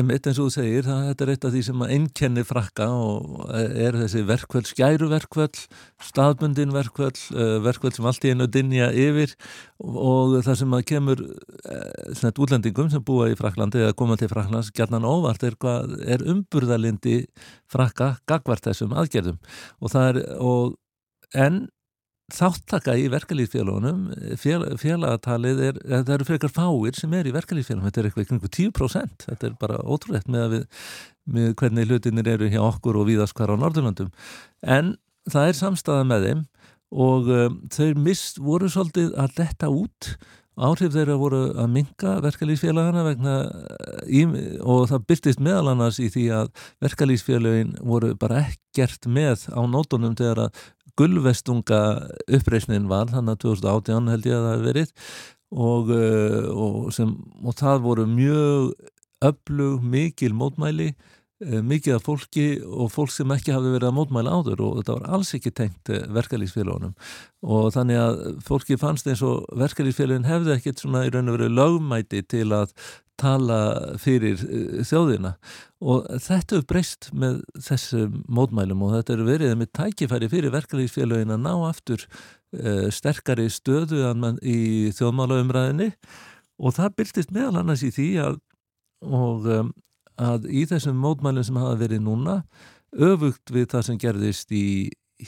emitt eins og þú segir, það, þetta er eitt af því sem að einnkenni frakka og er þessi verkvöld, skæruverkvöld, staðbundin verkvöld, verkvöld sem allt í einu dinja yfir og það sem að kemur svona útlendingum sem búa í Fraklandi eða koma til Fraklands gerðan óvart er, hvað, er umburðalindi frakka gagvart þessum aðgerðum og það er, og en þáttaka í verkalýsfélagunum fél, félagatalið er, það eru frekar fáir sem er í verkalýsfélagunum, þetta er eitthvað ykkur 10%, þetta er bara ótrúlegt með, við, með hvernig hlutinir eru hjá okkur og víðast hvar á Norðurlandum en það er samstæða með þeim og um, þau mist voru svolítið að letta út. Áhrif þeirra voru að minka verkalýsfélagana vegna í, og það byrtist meðal annars í því að verkalýsfélagin voru bara ekkert með á nótunum þegar að gullvestunga uppreysnin var þannig að 2018 held ég að það hef verið. Og, uh, og, sem, og það voru mjög öflug, mikil mótmæli uh, mikið af fólki og fólk sem ekki hafi verið að mótmæla áður og þetta var alls ekki tengt uh, verkalýsfélagunum og þannig að fólki fannst eins og verkalýsfélagin hefði ekkert svona í raun og verið lögmæti til að tala fyrir þjóðina. Og þetta er breyst með þessum mótmælum og þetta er verið með tækifæri fyrir verkalýsfélagin að ná aftur uh, sterkari stöðu í þjóðmálaumræðinni og það byrtist meðal annars í því að, og, um, að í þessum mótmælum sem hafa verið núna öfugt við það sem gerðist í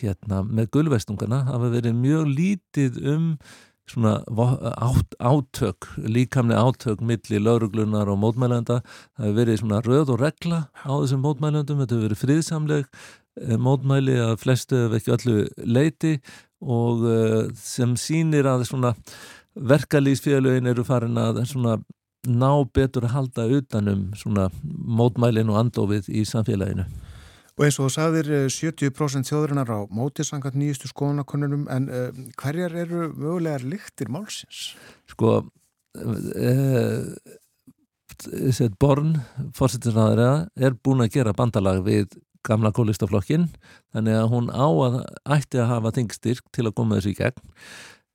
hérna með gulvestungana hafa verið mjög lítið um svona át, átök, líkamni átök milli lauruglunar og mótmælenda. Það hefur verið svona röð og regla á þessum mótmælendum, þetta hefur verið friðsamleg eh, mótmæli að flestu ef ekki öllu leiti og uh, sem sínir að svona verkalýsfélögin eru farin að svona ná betur að halda utanum svona mótmælin og andofið í samfélaginu Og eins og þú sagðir 70% þjóðurinnar á mótisangat nýjustu skoðanakonunum en uh, hverjar eru mögulegar lyktir málsins? Sko uh, Born, fórsettisræðara er búin að gera bandalag við gamla kólistaflokkin þannig að hún á að ætti að hafa þingstyrk til að koma þessu í gegn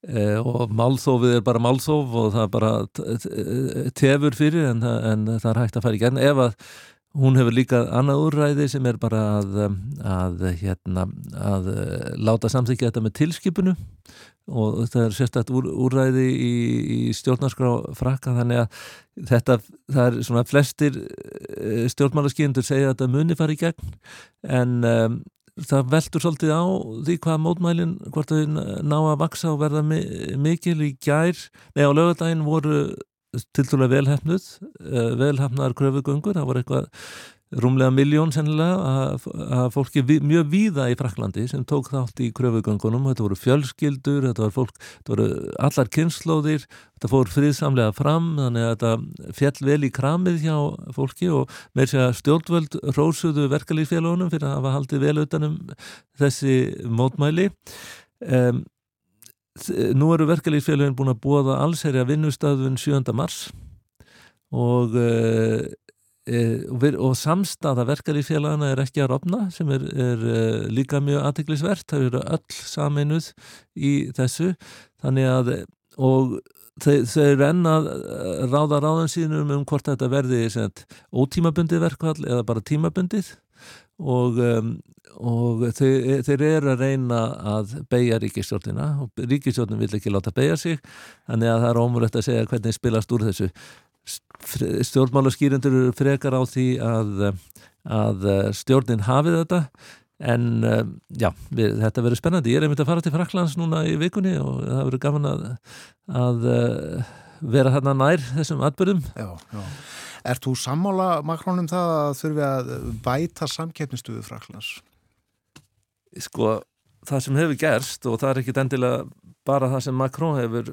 eh, og málþófið er bara málþóf og það er bara tefur fyrir en, en það er hægt að fara í gegn ef að Hún hefur líka annað úrræði sem er bara að, að, hérna, að láta samþykja þetta með tilskipunu og þetta er sérstaklega úr, úrræði í, í stjórnarskrá frakka þannig að þetta, það er svona flestir eh, stjórnmálaskýndur segja að þetta muni fara í gegn. En um, það veldur svolítið á því hvað mótmælinn, hvort þau ná að vaksa og verða mikil. Í gær, nei á lögadaginn voru til dæla velhæfnuð eh, velhæfnaðar kröfugöngur. Það var eitthvað rúmlega miljón sennilega að fólki mjög víða í Fraklandi sem tók þátt í kröfugöngunum. Þetta voru fjölskyldur, þetta voru, fólk, þetta voru allar kynnslóðir þetta fór friðsamlega fram þannig að þetta fjall vel í kramið hjá fólki og með þess að stjórnvöld rósuðu verkalýsfélagunum fyrir að hafa haldið vel utanum þessi mótmæli. Um, nú eru verkefliðsfélagin búin að búa allsherja vinnustöðun 7. mars og, e, og, og samstaða verkefliðsfélagina er ekki að rofna sem er, er e, líka mjög aðtiklisvert, það eru öll saminuð í þessu þannig að og þau, þau eru enn að ráða ráðan sínum um hvort þetta verði ótímabundið verkvall eða bara tímabundið og um, og þeir, þeir eru að reyna að beigja ríkistjórnina og ríkistjórnin vil ekki láta beigja sig þannig að það er ómurlegt að segja hvernig spilast úr þessu. Stjórnmálaskýrindur eru frekar á því að, að stjórnin hafið þetta en já, við, þetta verður spennandi. Ég er einmitt að fara til Fraklands núna í vikunni og það verður gaman að, að vera þarna nær þessum atbyrðum Já, já Er þú sammála makrónum það að þurfi að bæta samkeppnistuðu Fraklands? sko það sem hefur gerst og það er ekkit endilega bara það sem Macron hefur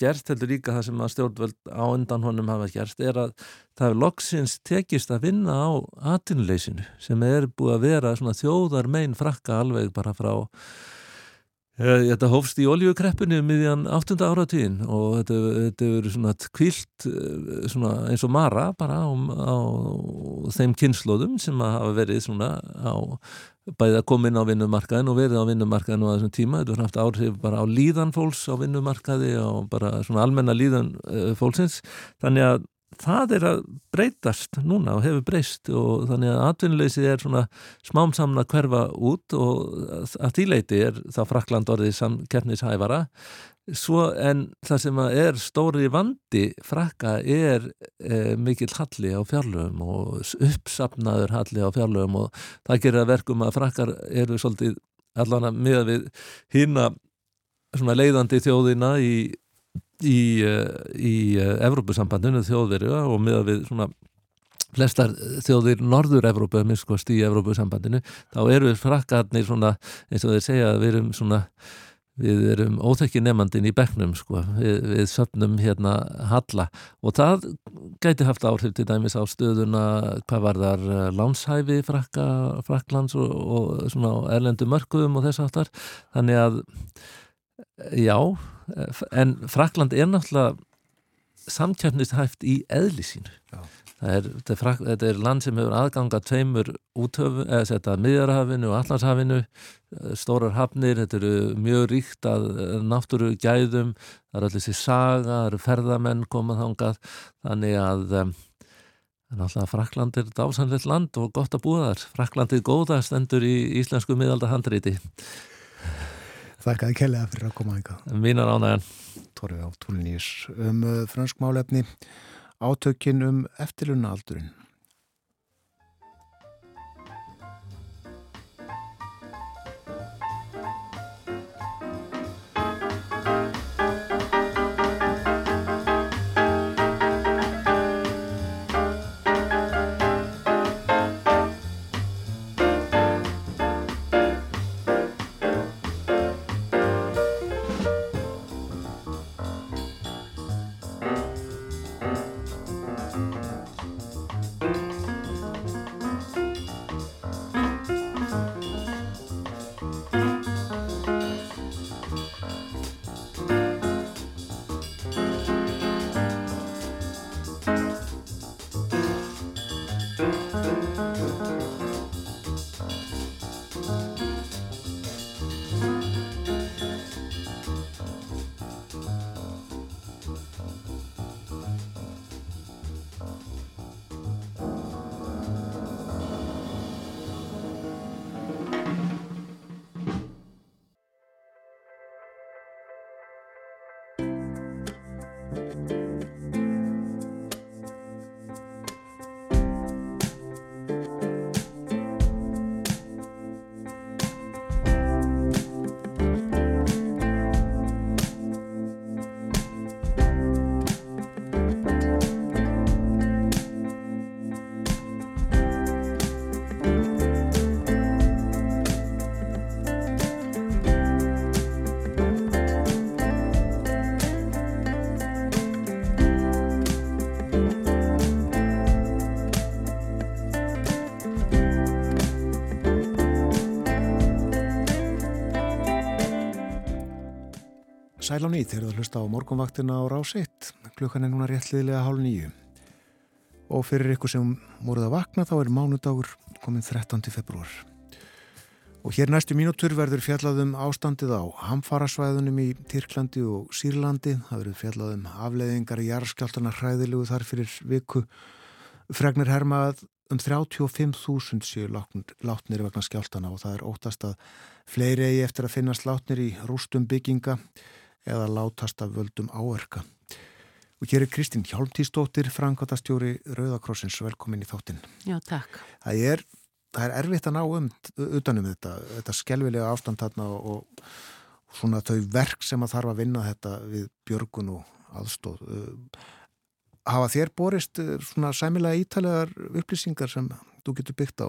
gert heldur líka það sem að stjórnvöld á undan honum hafa gert er að það hefur loksins tekist að vinna á atinleysinu sem er búið að vera þjóðar megin frakka alveg bara frá þetta hófst í oljukreppinu miðjan 8. áratíðin og þetta hefur svona kvilt eh, svona eins og mara bara á, á þeim kynnslóðum sem hafa verið svona á bæðið að koma inn á vinnumarkaðin og verið á vinnumarkaðin á þessum tíma. Þetta var haft áhrif bara á líðan fólks á vinnumarkaði og bara svona almenna líðan uh, fólksins. Þannig að það er að breytast núna og hefur breyst og þannig að atvinnuleysið er svona smám saman að hverfa út og að tíleiti er þá Frakland orðið samkeppnishæfara. Svo en það sem er stóri vandi frakka er e, mikill halli á fjárlögum og uppsapnaður halli á fjárlögum og það gerir að verkum að frakkar eru svolítið allan að miða við hýna leiðandi þjóðina í í, eh, í eh, Evrópusambandinu þjóðverju og miða við svona flestar þjóðir Norður-Evrópu minnskost í Evrópusambandinu þá eru frakkarnir svona eins og þeir segja að við erum svona við erum óþekki nefnandin í begnum sko, við, við söpnum hérna halla. Og það gæti haft áhrif til dæmis á stöðuna hvað var þar eh, lánshæfi frakka, fraklands og, og svona erlendu mörgum og þess aftar þannig að já en Frakland er náttúrulega samkjöfnishæft í eðli sínu. Er, þetta, er, þetta er land sem hefur aðganga tveimur útöfu, eða setja miðjarhafinu og allarshafinu stórar hafnir, þetta eru mjög ríkt að náttúru gæðum það eru allir þessi saga, það eru ferðamenn komað þángað, þannig að um, náttúrulega Frakland er dásanlegt land og gott að búa þar. Frakland er góða stendur í íslensku miðalda handreiti Þakkaði kellega fyrir að koma einhvað. Mínar ánægjan. Torfið á túlinís um uh, fransk málefni átökin um eftirlunna aldurinn. Sæl á nýtt, þeir eru að hlusta á morgunvaktina á rás 1. Klukkan er núna réttliðilega hálf nýju. Og fyrir ykkur sem voruð að vakna þá er mánudagur komin 13. februar. Og hér næstu mínútur verður fjallaðum ástandið á hamfarasvæðunum í Tyrklandi og Sýrlandi. Það verður fjallaðum afleiðingar í jarðskjáltana hræðilugu þar fyrir viku. Fregnir hermað um 35.000 séu látnir vegna skjáltana og það er óttast að fleiri eigi eftir að finnast látnir í rústum bygginga eða látast af völdum áerka. Og hér er Kristín Hjálmtísdóttir, Frankværtastjóri Rauðakrossins, velkomin í þáttinn. Já, takk. Það er, það er erfitt að ná um utanum þetta, þetta skelvilega ástand þarna og, og svona þau verk sem að þarf að vinna þetta við björgun og aðstóð. Hafa þér borist svona sæmilega ítalegar upplýsingar sem þú getur byggt á?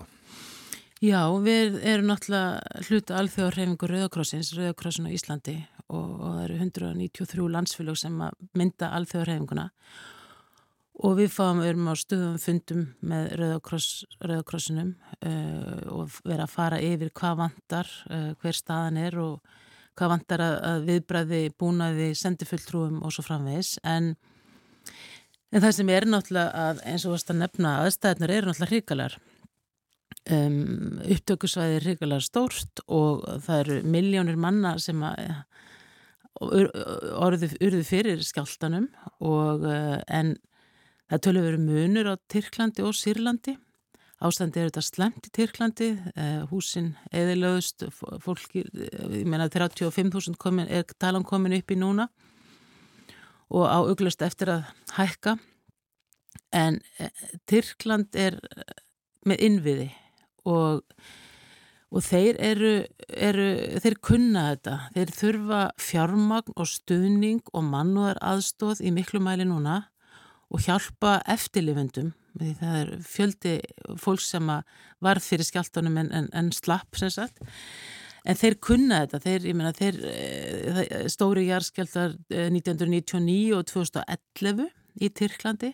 Já, við erum náttúrulega hluta alþjóðarhefingu Rauðakrossins, Rauðakrossin á Íslandi og, og það eru 193 landsfélög sem mynda alþjóðarhefinguna og við fáum, við erum á stöðum fundum með Rauðakross, Rauðakrossinum uh, og vera að fara yfir hvað vantar, uh, hver staðan er og hvað vantar að, að viðbræði, búnaði, sendifulltrúum og svo framvegis. En En það sem er náttúrulega að eins og varst að nefna aðstæðnar eru náttúrulega hrikalar um, upptökusvæði er hrikalega stórt og það eru miljónir manna sem að orðu, urðu fyrir skjáltanum og uh, en Það tölur verið munur á Tyrklandi og Sýrlandi. Ástandi er þetta slemt í Tyrklandi, eh, húsin eðilöðust, fólki, ég meina 35.000 komin, er talan komin upp í núna og á auglust eftir að hækka. En eh, Tyrkland er með innviði og, og þeir eru, eru, þeir kunna þetta. Þeir þurfa fjármagn og stuðning og mannúðar aðstóð í miklu mæli núna og hjálpa eftirlifendum það er fjöldi fólk sem var fyrir skjáltunum en, en, en slapp sem sagt en þeir kunna þetta þeir, meina, þeir eh, stóri jarðskjáltar 1999 og 2011 í Tyrklandi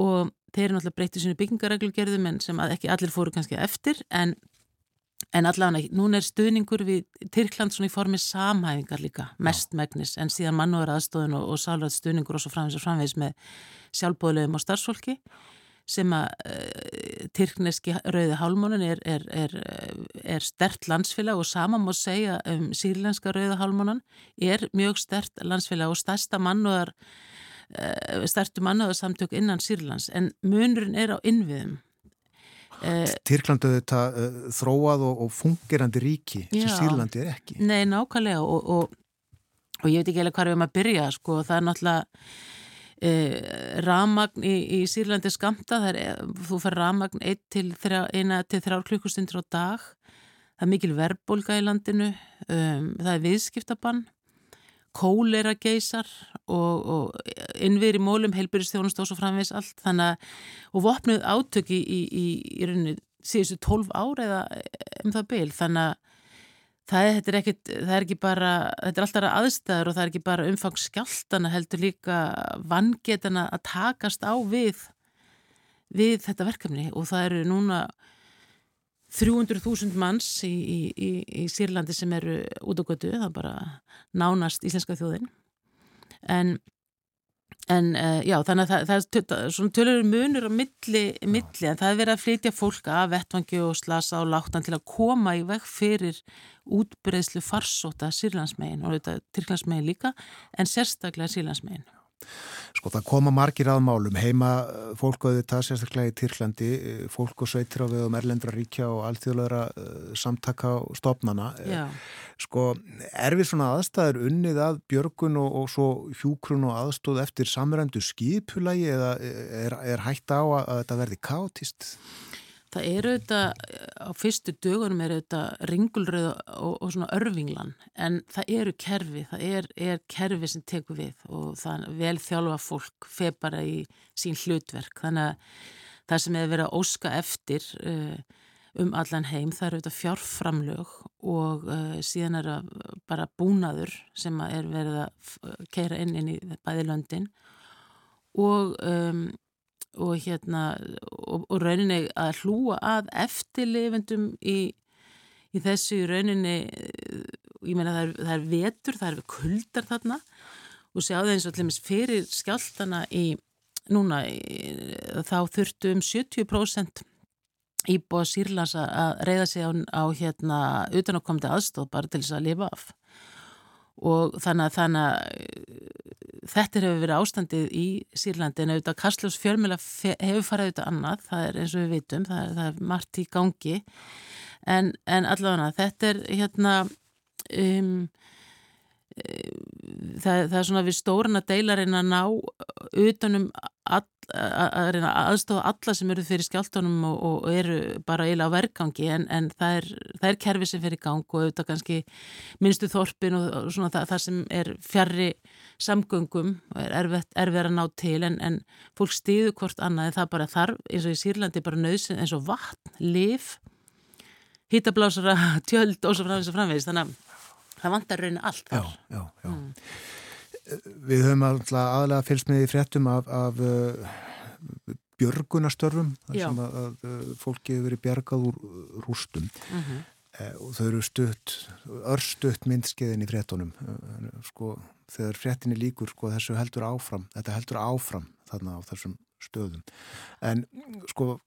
og þeir eru náttúrulega breytið sinu byggingareglugerðum en sem ekki allir fóru kannski eftir en En allavega, núna er stuðningur við Tyrkland svona í formi samhæfingar líka, mestmægnis, en síðan mannúður aðstofun og, og sálrætt stuðningur og svo framvegs og framvegs með sjálfbóðlegum og starfsfólki sem að uh, Tyrkneski rauði hálmónin er, er, er, er stert landsfélag og sama má segja um sírlenska rauði hálmónin er mjög stert landsfélag og stærsta mannúðar, uh, stertu mannúðar samtök innan Sýrlands en munurinn er á innviðum. Eh, Tyrklandu þetta uh, þróað og, og fungerandi ríki sem Sýrlandi er ekki. Nei, nákvæmlega og, og, og ég veit ekki eða hvað við erum að byrja sko, það er náttúrulega e, ramagn í, í Sýrlandi skamta, er, þú fer ramagn eina til þrjár klukkustundir á dag, það er mikil verbulga í landinu, um, það er viðskiptabann kólera geysar og, og innviður í mólum, heilbyrjastjónust og svo framvegs allt. Þannig að, og vopnuð átöki í, í, í rauninni síðustu 12 ára eða um það byl þannig að það er, er, ekkit, það er ekki bara, þetta er alltaf aðstæður og það er ekki bara umfang skjáltana heldur líka vangetana að takast á við við þetta verkefni. Og það eru núna 300.000 manns í, í, í, Sýrlandi sem eru út á götu, það er bara nánast íslenska þjóðin. En, en uh, já, þannig að það, það er svona tölur munur á milli, milli en það er verið að flytja fólk af vettvangi og slasa og láttan til að koma í veg fyrir útbreyðslu farsóta Sýrlandsmegin og þetta Tyrklandsmegin líka en sérstaklega Sýrlandsmegin Sko það koma margir aðmálum heima fólk auðvitað það sérstaklega í Tyrklandi fólk og sveitir á við um erlendra ríkja og alþjóðlega uh, samtaka og stopnana Já. sko er við svona aðstæður unnið að björgun og, og svo hjúkrun og aðstóð eftir samrændu skipulagi eða er, er hægt á að, að þetta verði káttist? Það eru auðvitað, á fyrstu dögunum eru auðvitað ringulröð og, og svona örvinglan, en það eru kerfi, það er, er kerfi sem tekur við og það vel þjálfa fólk feð bara í sín hlutverk. Þannig að það sem hefur verið að óska eftir uh, um allan heim, það eru auðvitað fjárframlög og uh, síðan er bara búnaður sem er verið að keira inn inn í bæði löndin og um, og hérna og, og rauninni að hlúa að eftirlifendum í, í þessu rauninni ég meina það er, það er vetur, það er kuldar þarna. Og sjáðu eins og allir fyrir skjáltana í núna í, þá þurftu um 70% íbúa Sýrlands að reyða sig á, á hérna utanákomandi aðstóð bara til þess að lifa af. Og þannig að þannig að þetta hefur verið ástandið í Sýrlandi en auðvitað Karslós fjölmjöla hefur farið auðvitað annað, það er eins og við vitum það er, það er margt í gangi. En, en allavega þetta er hérna um, það, það er svona við stórna deilarinn að ná utanum all, að reyna aðstofa alla sem eru fyrir skjáltunum og, og eru bara eiginlega á verkangi en, en það, er, það er kerfi sem fyrir gang og auðvitað kannski minnstu þorpin og, og svona það, það sem er fjarrri samgöngum og er erfitt að ná til en, en fólk stýðu hvort annað það bara þarf eins og í Sýrlandi bara nöðsinn eins og vatn, liv hýtablásara, tjöld og svo framvegis og framvegis. Þannig að það vantar raunin allt þar. Já, já, já. Mm. Við höfum aðalega fylgst með í fréttum af, af uh, björgunastörfum þar Já. sem að, að uh, fólki hefur verið bjargað úr uh, rústum Mm -hmm. eh, og þau eru stutt, örstutt myndskeiðin í fréttunum eh, sko, þegar fréttinni líkur sko, þessu heldur áfram, þetta heldur áfram þarna á þessum stöðum en sko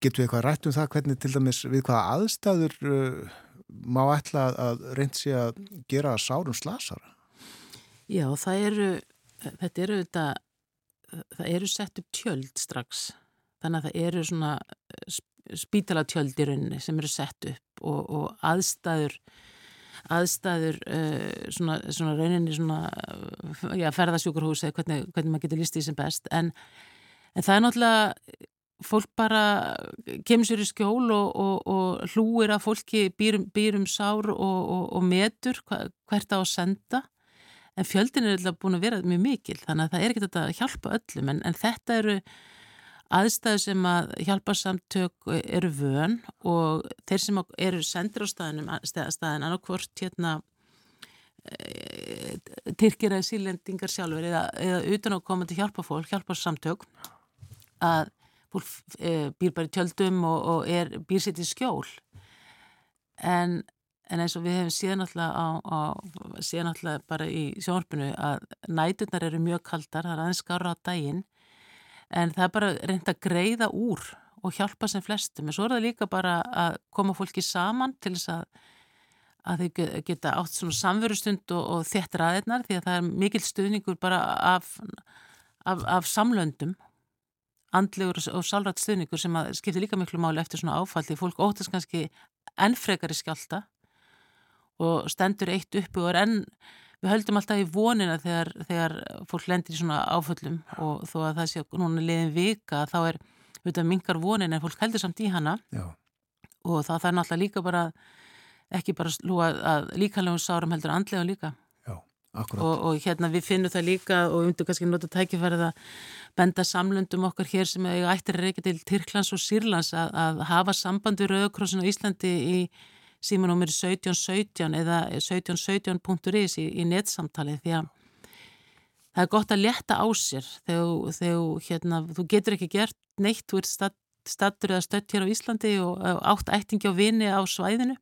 getur við eitthvað rætt um það hvernig til dæmis við hvaða aðstæður uh, má ætla að reynd sé að gera sárum slasara? Já, það eru, þetta eru þetta, það eru sett upp tjöld strax. Þannig að það eru svona spítalatjöld í rauninni sem eru sett upp og, og aðstæður aðstæður uh, svona, svona rauninni svona já, ferðasjúkurhús eða hvernig, hvernig maður getur listið sem best. En, en það er náttúrulega fólk bara kemur sér í skjól og, og, og hlúir að fólki býrum, býrum sár og metur hvert á að senda. En fjöldin er alltaf búin að vera mjög mikil þannig að það er ekkert að hjálpa öllum. En, en þetta eru aðstæðu sem að hjálparsamtök eru vön og þeir sem eru sendir á staðinum staðin annarkvort hérna e, Tyrkir eða sílendingar sjálfur eða, eða utan að koma til hjálpa fólk, hjálparsamtök að fólk e, býr bara í tjöldum og, og er, býr sér til skjól. En, en eins og við hefum síðan alltaf bara í sjónarpinu að næturnar eru mjög kaldar, það er aðeins skára á daginn en það er bara reynd að greiða úr og hjálpa sem flestum. En svo er það líka bara að koma fólki saman til þess að, að þau geta átt svona samverustund og, og þett ræðirnar því að það er mikil stuðningur bara af, af, af samlöndum andlegur og sálrætt stuðningur sem skiptir líka miklu máli eftir svona áfall því fólk óttast kannski ennfrekari skjálta og stendur eitt uppi og er enn við höldum alltaf í vonina þegar, þegar fólk lendir í svona áföllum og þó að það sé núna liðin vika þá er, við veitum, mingar vonin en fólk heldur samt í hana. Já. og það, er náttúrulega líka bara ekki bara lúa að líkanlegum sárum heldur andlega líka. Já, akkurat. Og, og hérna við finnum það líka og undur kannski nota tækifærið að benda samlöndum okkar hér sem eiga ættir að reyka til Tyrklands og Sýrlands að, að hafa samband við Rauðkrossin á Íslandi í símanúmeri 1717 eða 1717.is í, í netsamtali því að það er gott að leta á sér þegar, þegar hérna, þú getur ekki gert neitt, þú ert stattur eða stött hér á Íslandi og átt ættingi á vini á svæðinu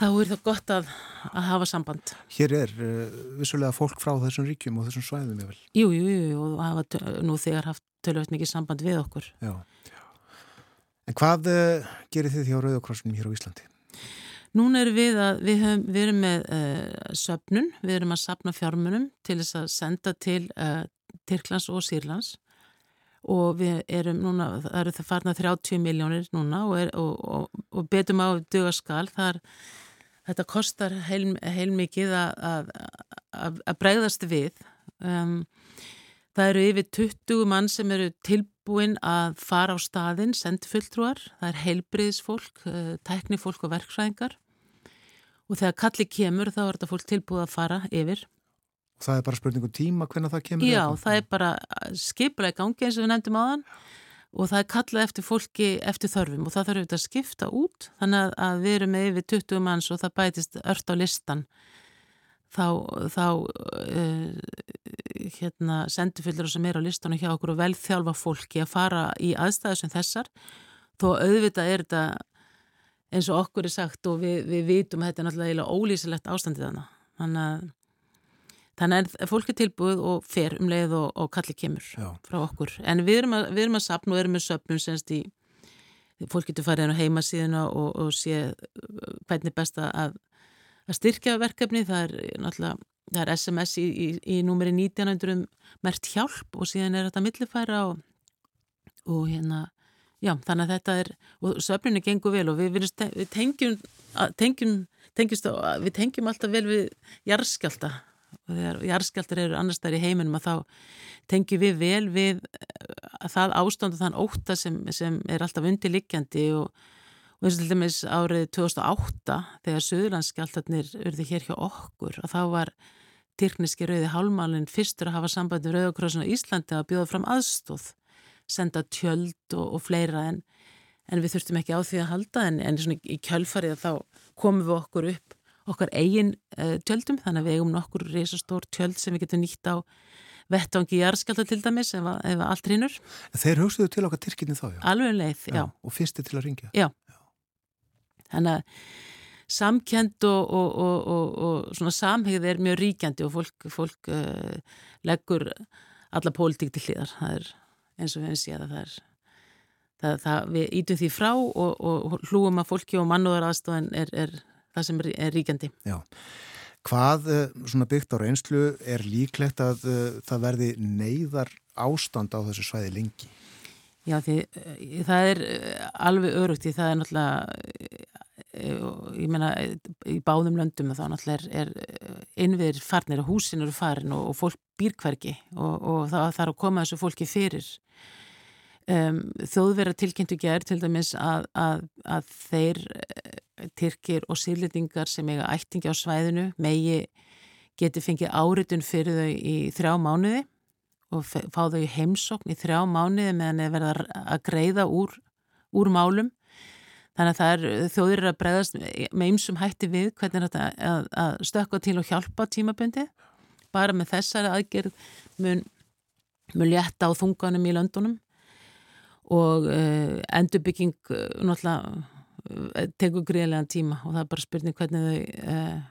þá er það gott að, að hafa samband. Hér er uh, vissulega fólk frá þessum ríkjum og þessum svæðum ég vel. Jú, jú, jú, og hafa nú þegar haft tölvöld mikið samband við okkur. Já. En hvað uh, gerir þið hjá Rauðakrossinum hér á Íslandi? Núna erum við að, við, höfum, við erum með uh, söpnun, við erum að sapna fjármunum til þess að senda til Tyrklands og Sýrlands og við erum núna, það eru það farnað 30 miljónir núna og, er, og, og, og betum á dögaskal, það er, þetta kostar heil, heil mikið að, að, að bregðast við. Um, það eru yfir 20 mann sem eru tilbúin að fara á staðin, sendfulltrúar, það er heilbriðisfólk, uh, tæknifólk og verkfræðingar og þegar kalli kemur þá er þetta fólk tilbúið að fara yfir. Það er bara spurningu um tíma hvernig það kemur? Já, það er bara skipulega gangi eins og við nefndum þann og það er kallað eftir fólki eftir þörfum. Og það þarf auðvitað að skipta út. Þannig að við erum með yfir 20 manns og það bætist ört á listan. Þá, þá uh, hérna, sendufylgur sem er á listan og hjá okkur og velþjálfa fólki að fara í aðstæðu sem þessar. Þó auðvitað er þetta eins og okkur er sagt og við, við vitum að þetta er náttúrulega ólýsilegt ástandið þannig. Þannig að, þannig að fólk er tilbúið og fer um leið og, og kalli kemur Já. frá okkur. En við erum að, við erum að sapna og erum með söpnum semst í, fólk getur farið inn á heimasíðuna og, og sé hvernig best að, að styrkja verkefni. Það er náttúrulega, það er SMS í, í, í númeri 1900 um mert hjálp og síðan er þetta millifæra og, og hérna Já, þannig að þetta er, og söfninu gengur vel og við, við tengjum, tengjum, tengjumst, við tengjum alltaf vel við jarðskjálta og þegar jarðskjáltar eru annars þar í heiminum að þá tengjum við vel við það ástand og þann óta sem, sem er alltaf undirliggjandi og, og eins og til dæmis árið 2008 þegar Suðurlandsskjáltarnir urði hér hjá okkur og þá var Tyrkniski rauði hálmálinn fyrstur að hafa sambandi Rauðakrossin á Íslandi að bjóða fram aðstóð senda tjöld og, og fleira en, en við þurftum ekki á því að halda en, en í kjölfarið þá komum við okkur upp okkar eigin uh, tjöldum þannig að við eigum nokkur reysastór tjöld sem við getum nýtt á vettvangi jarðskjálta til dæmis ef, ef allt hrýnur. Þeir hugstuðu til okkar Tyrkinni þá, já? Alveg um leið, já. já. Og fyrsti til að ringja? Já. já. Þannig að samkend og, og, og, og svona samhegð er mjög ríkjandi og fólk, fólk uh, leggur alla pólitík til hliðar. Það er eins og við hefum séð að það er það, það, við ítum því frá og, og hlúum að fólki og mannúðar aðstofan er, er það sem er, ríkjandi. Já, Hvað uh, svona byggt á reynslu er líklegt að uh, það verði neyðar ástand á þessu svæði lengi? Já, því eh, það er eh, alveg örugt því það er náttúrulega eh, ég meina í báðum löndum þá náttúrulega er, er innviðir farnir og húsin eru farin og, og fólk býr hvergi og, og það þarf að koma þessu fólki fyrir. Um, þjóðverða tilkynntu gerð til dæmis að, að, að þeir Tyrkir og sýrlitingar sem eiga ættingi á svæðinu megi geti fengið áritun fyrir þau í þrjá mánuði og fá þau í heimsókn í þrjá mánuði meðan þeir verða að greiða úr, úr málum. Þannig að það er þjóðir að breyðast með ymsum hætti við hvernig þetta að, að stökka til og hjálpa tímabundi. Bara með þessari aðgerð mun, mun létta á þunganum í löndunum og uh, endurbygging uh, náttúrulega tegur greiðlega tíma og það er bara spurning hvernig þau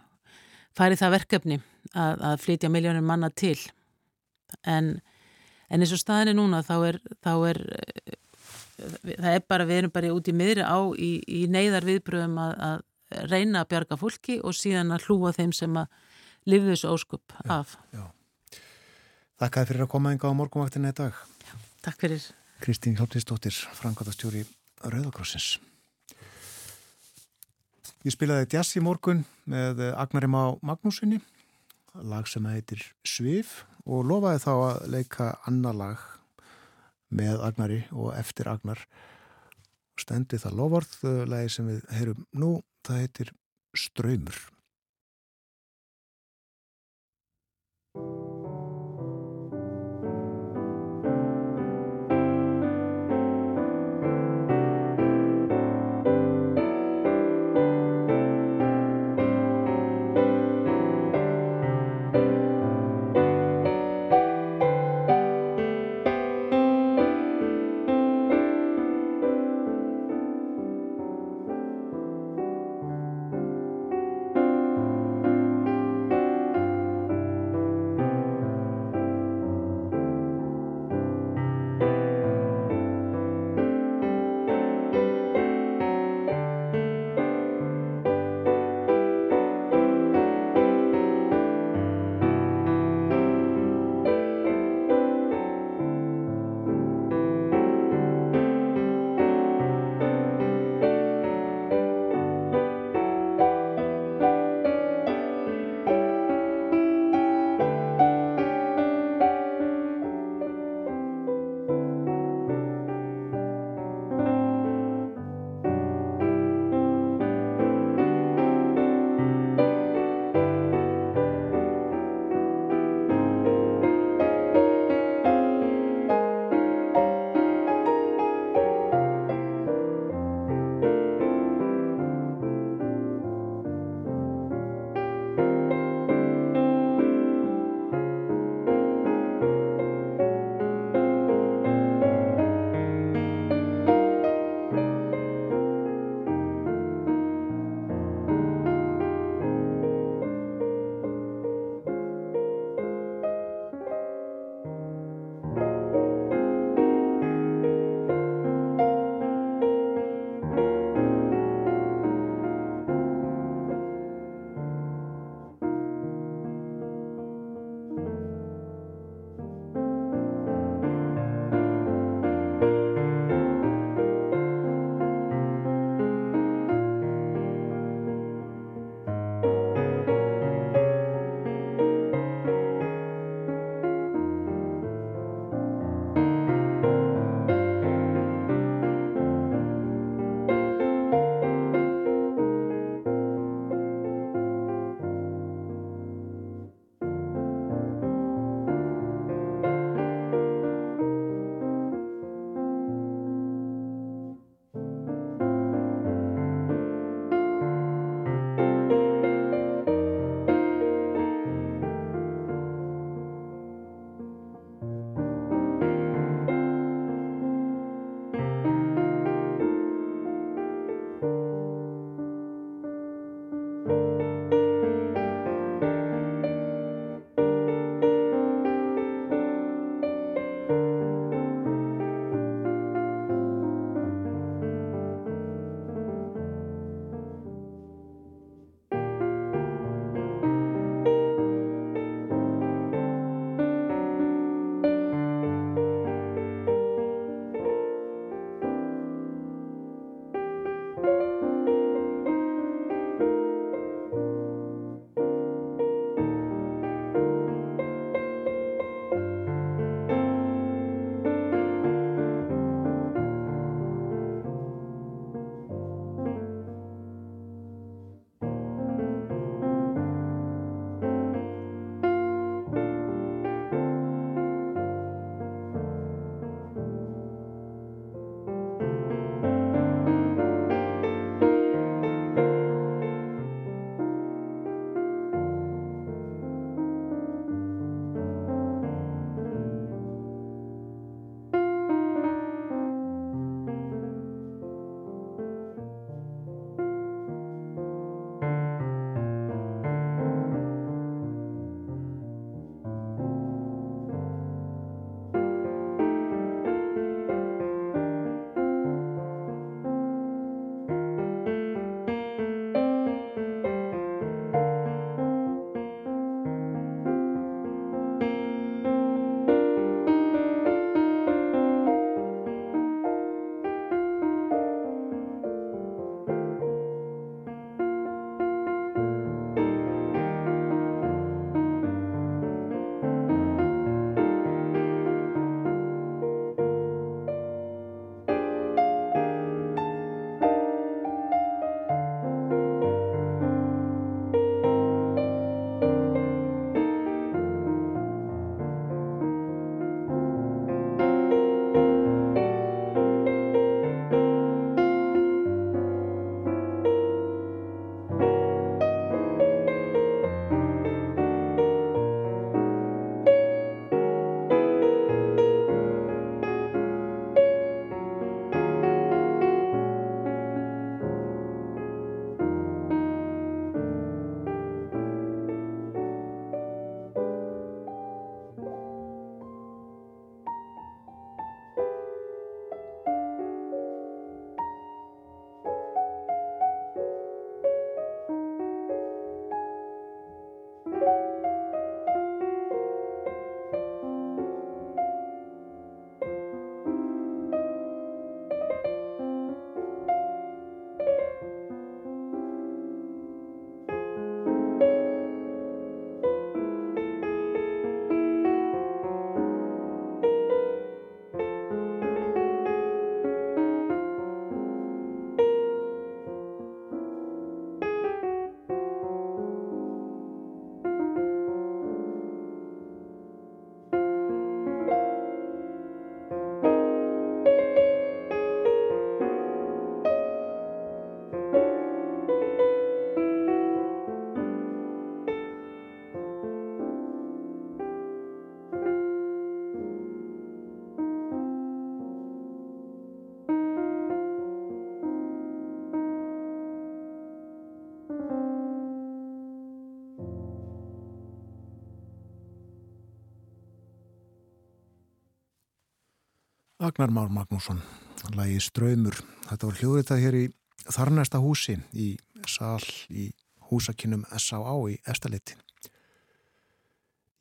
færi það verkefni að, að flytja miljónir manna til en, en eins og staðinni núna þá er, þá er það er bara, við erum bara út í miðri á í, í neyðar viðbröðum að, að reyna að bjarga fólki og síðan að hlúa þeim sem að lifi þessu óskup af. Já, já. Þakkaði fyrir að koma enga á morgunvaktinni í dag. Já, takk fyrir. Kristín Hjálptíðsdóttir, Frankværtastjóri Rauðakrossins. Ég spilaði jazz í morgun með Agnari Má Magnúsinni, lag sem heitir Svif og lofaði þá að leika annar lag með Agnari og eftir Agnar. Stendi það lofarð, lagi sem við heyrum nú, það heitir. Ströymur Agnar Már Magnússon, lagi Ströymur. Þetta var hljóðritað hér í þarnæsta húsi í sal í húsakinnum S.A.A. í Efstaleiti.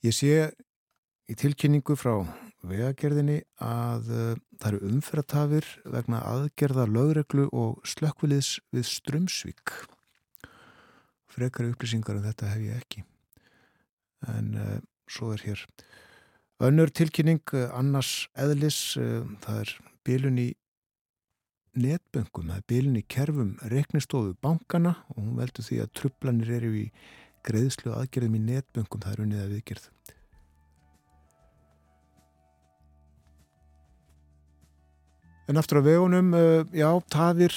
Ég sé í tilkynningu frá vegagerðinni að uh, það eru umferðatafir vegna aðgerða lögreglu og slökkviliðs við Strömsvík. Frekari upplýsingar en þetta hef ég ekki. En uh, svo er hér önnur tilkynning uh, annars eðlis, það er bilun í netböngum, það er bilun í kerfum reknistofu bankana og hún veldur því að trublanir eru í greiðslu aðgerðum í netböngum, það er unnið að viðgerð. En aftur á vegunum, uh, já, tafir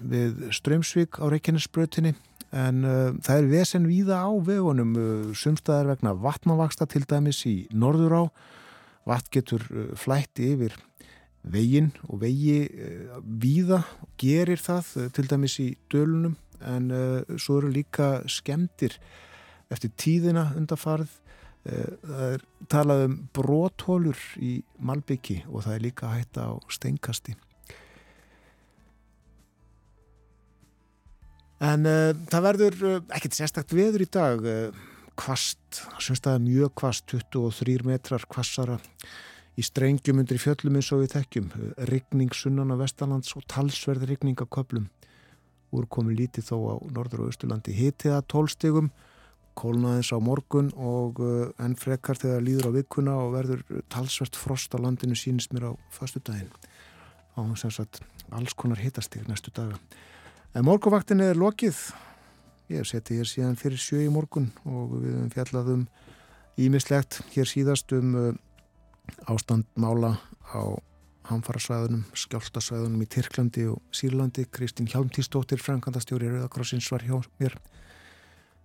við Strömsvík á Reykjanesbrötinni en uh, það er vesen víða á vegunum, uh, sumstaðar vegna vatnavaksta til dæmis í norður á, vatn getur flætti yfir veginn og vegi víða gerir það til dæmis í dölunum. En svo eru líka skemdir eftir tíðina undarfarð Eh, það er talað um bróthólur í Malbyggi og það er líka hætta á steinkasti en uh, það verður uh, ekkert sérstakt veður í dag uh, kvast, semstæða mjög kvast 23 metrar kvassara í strengjum undir fjöllum eins og við þekkjum. Rigning sunnan á Vestalands og talsverð rigning á köplum úr komi lítið þó á Norður og Östurlandi hitiða tólstegum kólnaðins á morgun og enn frekar þegar líður á vikuna og verður talsvert frost á landinu sínist mér á fastu daginn á sagt, alls konar hitastig næstu daga. En morgunvaktin er lokið. Ég settið hér síðan fyrir sjö í morgun og við hefum fjallað um ímislegt hér síðast um uh, ástandmála á hamfarasvæðunum, skjáltasvæðunum í Tyrklandi og Sýrlandi. Kristín Hjalmtísdóttir, frankandastjóri Rauðakrossins var hjá mér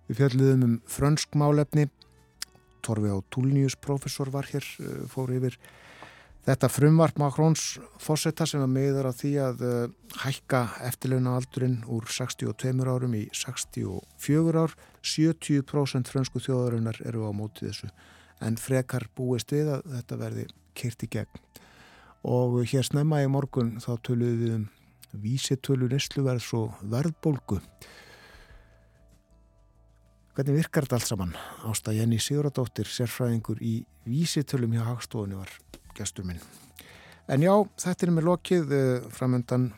Við fjalliðum um frönsk málefni, Torfi á Túlnius professor var hér, eh, fór yfir þetta frumvart Makrons fósetta sem var meður að því að eh, hækka eftirleuna aldurinn úr 62 árum í 64 ár, 70% frönsku þjóðarinnar eru á móti þessu en frekar búist við að þetta verði kyrt í gegn. Og hér snemma í morgun þá töluðum við um vísitölu nesluverðs og verðbólgu. Hvernig virkar þetta allt saman? Ásta Jenny Siguradóttir, sérfræðingur í vísitölum hjá Hagstofunni var gestur minn. En já, þetta er með lokið eh, framöndan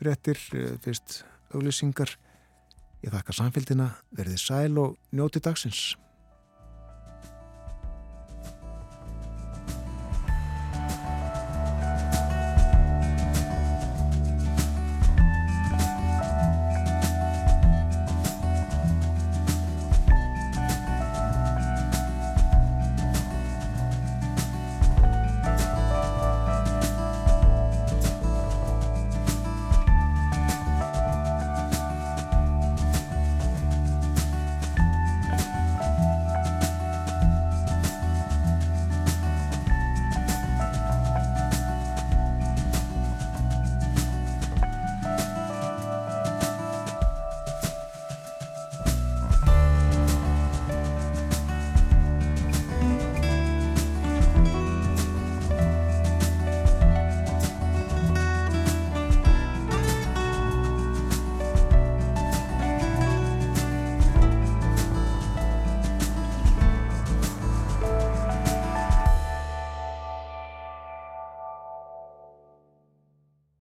fréttir, eh, fyrst auglýsingar. Ég þakka samfélgina, verðið sæl og njóti dagsins.